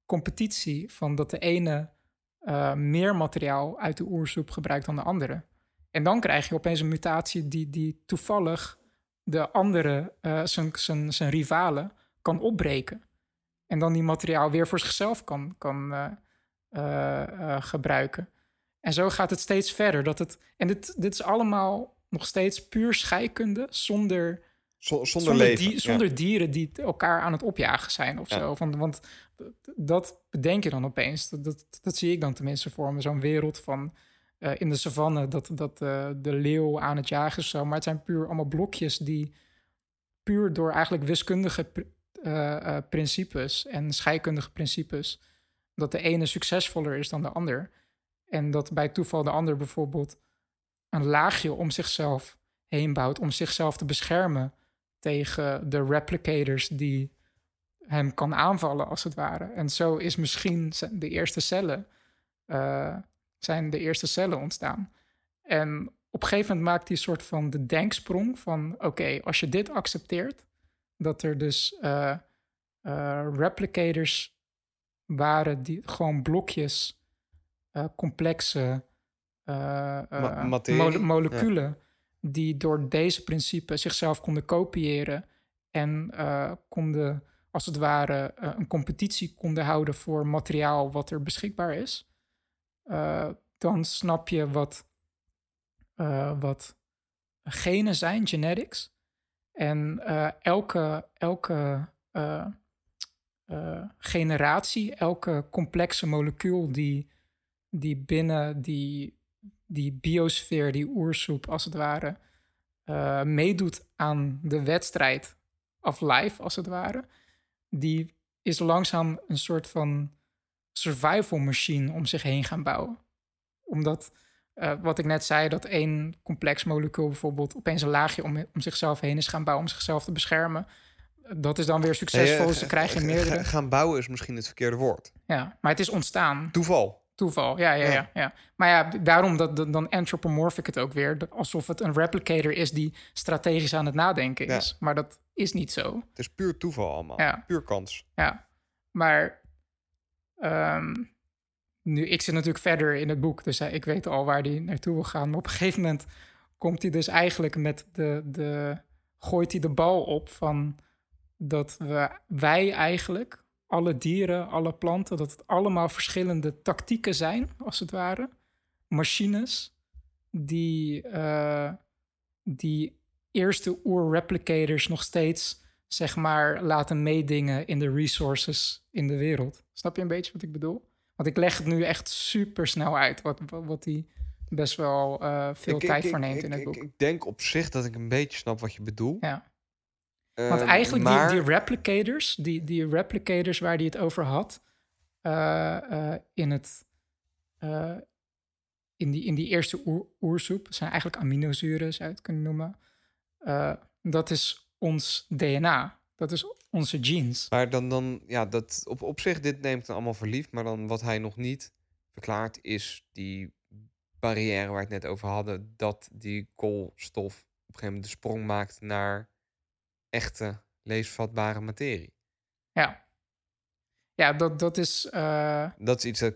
competitie van dat de ene eh, meer materiaal uit de oersoep gebruikt dan de andere. En dan krijg je opeens een mutatie die, die toevallig de andere, eh, zijn, zijn, zijn rivalen, kan opbreken. En dan die materiaal weer voor zichzelf kan, kan eh, gebruiken. En zo gaat het steeds verder. Dat het, en dit, dit is allemaal nog steeds puur scheikunde, zonder Zo- zonder, zonder, leven. die- ja. zonder dieren die elkaar aan het opjagen zijn of Ja. zo. Want, want dat bedenk je dan opeens. Dat, dat, zie ik dan tenminste voor me. Zo'n wereld van eh, in de savanne dat, dat eh, de leeuw aan het jagen is. Zo. Maar het zijn puur allemaal blokjes die puur door eigenlijk wiskundige eh, principes en scheikundige principes... dat de ene succesvoller is dan de ander. En dat bij toeval de ander bijvoorbeeld een laagje om zichzelf heen bouwt... om zichzelf te beschermen tegen de replicators die hem kan aanvallen, als het ware. En zo is misschien de eerste cellen, eh, zijn de eerste cellen ontstaan. En op een gegeven moment maakt hij een soort van de denksprong van... oké, als je dit accepteert, dat er dus eh, replicators waren... die gewoon blokjes, complexe moleculen... die door deze principes zichzelf konden kopiëren... en konden, als het ware, eh, een competitie konden houden... voor materiaal wat er beschikbaar is... eh, dan snap je wat, eh, wat genen zijn, genetics. En elke, elke generatie, elke complexe molecuul die, die binnen die, die biosfeer, die oersoep als het ware, meedoet aan de wedstrijd of life als het ware, die is langzaam een soort van survival machine om zich heen gaan bouwen. Omdat, eh, wat ik net zei, dat één complex molecuul bijvoorbeeld opeens een laagje om, om zichzelf heen is gaan bouwen om zichzelf te beschermen. Dat is dan weer succesvol, dus dan eh, meerdere. ga- Gaan bouwen is misschien het verkeerde woord. Ja, maar het is ontstaan. Toeval. Toeval, ja, ja, ja. Ja. Maar ja, daarom dat, dan anthropomorph ik het ook weer. Alsof het een replicator is die strategisch aan het nadenken Ja. is. Maar dat is niet zo. Het is puur toeval allemaal. Ja. Puur kans. Ja, maar ehm, nu, ik zit natuurlijk verder in het boek, dus eh, ik weet al waar hij naartoe wil gaan. Maar op een gegeven moment komt hij dus eigenlijk met de, de gooit hij de bal op van dat we, wij eigenlijk, alle dieren, alle planten, dat het allemaal verschillende tactieken zijn, als het ware. Machines die, eh, die eerste oer-replicators nog steeds zeg maar, laten meedingen in de resources in de wereld. Snap je een beetje wat ik bedoel? Want ik leg het nu echt super snel uit, wat, wat, wat hij best wel eh, veel Ik- tijd ik- voor neemt ik- in het boek. Ik denk op zich dat ik een beetje snap wat je bedoelt. ja. Want Ehm, eigenlijk maar, die, die replicators, die, die replicators waar hij het over had, eh, eh, in, het, eh, in, die, in die eerste oer, oersoep, zijn eigenlijk aminozuren, zou je het kunnen noemen. Dat is ons DNA, dat is onze genes. Maar dan, dan ja, dat op, op zich, dit neemt dan allemaal verliefd. Maar dan wat hij nog niet verklaart, is die barrière waar we het net over hadden. Dat die koolstof op een gegeven moment de sprong maakt naar echte leesvatbare materie. Ja, ja dat, dat is. eh, Dat is iets dat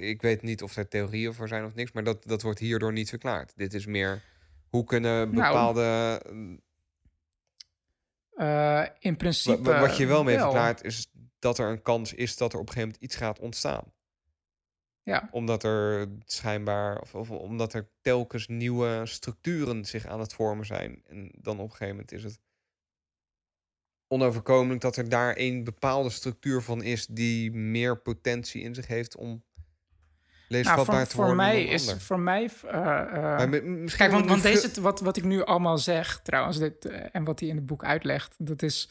ik, weet niet of er theorieën voor zijn of niks, maar dat, dat wordt hierdoor niet verklaard. Dit is meer hoe kunnen Nou, bepaalde. mm, eh, in principe. wa- wat je wel mee wel. verklaart is dat er een kans is dat er op een gegeven moment iets gaat ontstaan. Ja, Omdat er schijnbaar, of, of omdat er telkens nieuwe structuren zich aan het vormen zijn. En dan op een gegeven moment is het onoverkomelijk dat er daar een bepaalde structuur van is die meer potentie in zich heeft om nou, levensvatbaar voor, te voor worden. mij dan is ander. voor mij. misschien Kijk, want, want deze, wat, wat ik nu allemaal zeg, trouwens, dit, eh, en wat hij in het boek uitlegt, dat is.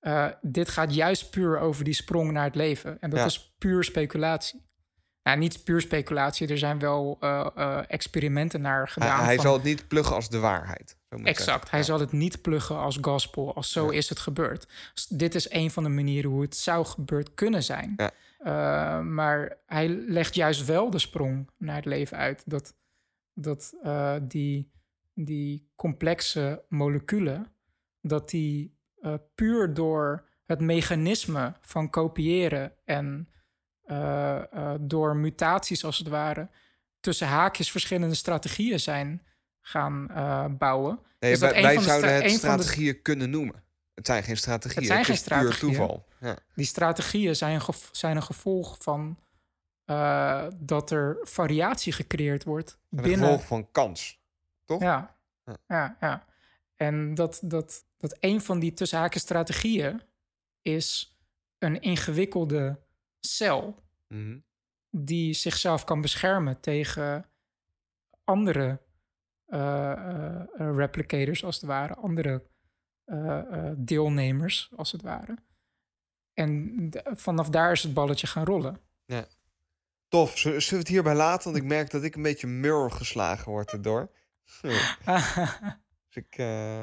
eh, dit gaat juist puur over die sprong naar het leven. En dat Ja. is puur speculatie. Nou, niet puur speculatie, er zijn wel eh, experimenten naar hij, gedaan. hij van- zal het niet pluggen als de waarheid. Exact, hij Ja. zal het niet pluggen als gospel, als zo Ja. is het gebeurd. Dit is een van de manieren hoe het zou gebeurd kunnen zijn. Ja. Eh, maar hij legt juist wel de sprong naar het leven uit. Dat, dat eh, die, die complexe moleculen, dat die eh, puur door het mechanisme van kopiëren en door mutaties als het ware, tussen haakjes verschillende strategieën zijn gaan eh, bouwen. Nee, is dat wij van de zouden het de- strategieën kunnen noemen. Het zijn geen strategieën. zijn het geen is puur toeval. Ja. Die strategieën zijn zijn een gevolg van eh, dat er variatie gecreëerd wordt Een binnen. gevolg van kans. Toch? Ja, Ja. ja, ja. En dat, dat, dat een van die tussenhaken strategieën is een ingewikkelde cel Mhm. die zichzelf kan beschermen tegen andere replicators, als het ware, andere eh, eh, deelnemers, als het ware. En vanaf daar is het balletje gaan rollen. Tof. Zullen we het hierbij laten? Want ik merk dat ik een beetje mur geslagen word erdoor. Dus ik, eh,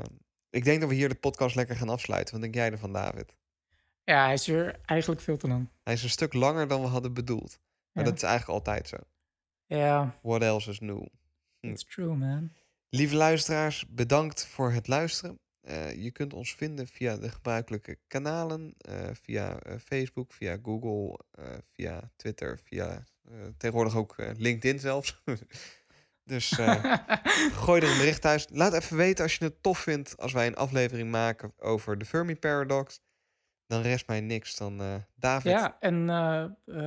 ik denk dat we hier de podcast lekker gaan afsluiten. Wat denk jij ervan, David? ja, hij is weer eigenlijk veel te lang. Hij is een stuk langer dan we hadden bedoeld. Maar Ja. dat is eigenlijk altijd zo. Ja, What else is new? It's true, man. Lieve luisteraars, bedankt voor het luisteren. Eh, je kunt ons vinden via de gebruikelijke kanalen. eh, via eh, Facebook, via Google, via Twitter, via tegenwoordig ook LinkedIn zelfs. dus gooi er een bericht thuis. Laat even weten als je het tof vindt als wij een aflevering maken over de Fermi Paradox. Dan rest mij niks dan David. Ja, en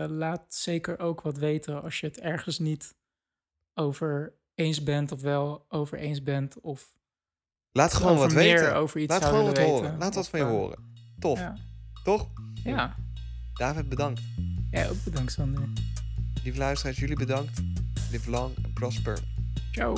laat zeker ook wat weten als je het ergens niet over eens bent of wel over eens bent. Of Laat gewoon wat meer weten. over iets Laat gewoon wat horen. Laat wat van je horen. Tof, Ja, toch? ja. David, bedankt. ja, ook bedankt Sander. Lieve luisteraars, jullie bedankt. Live long and prosper. Ciao.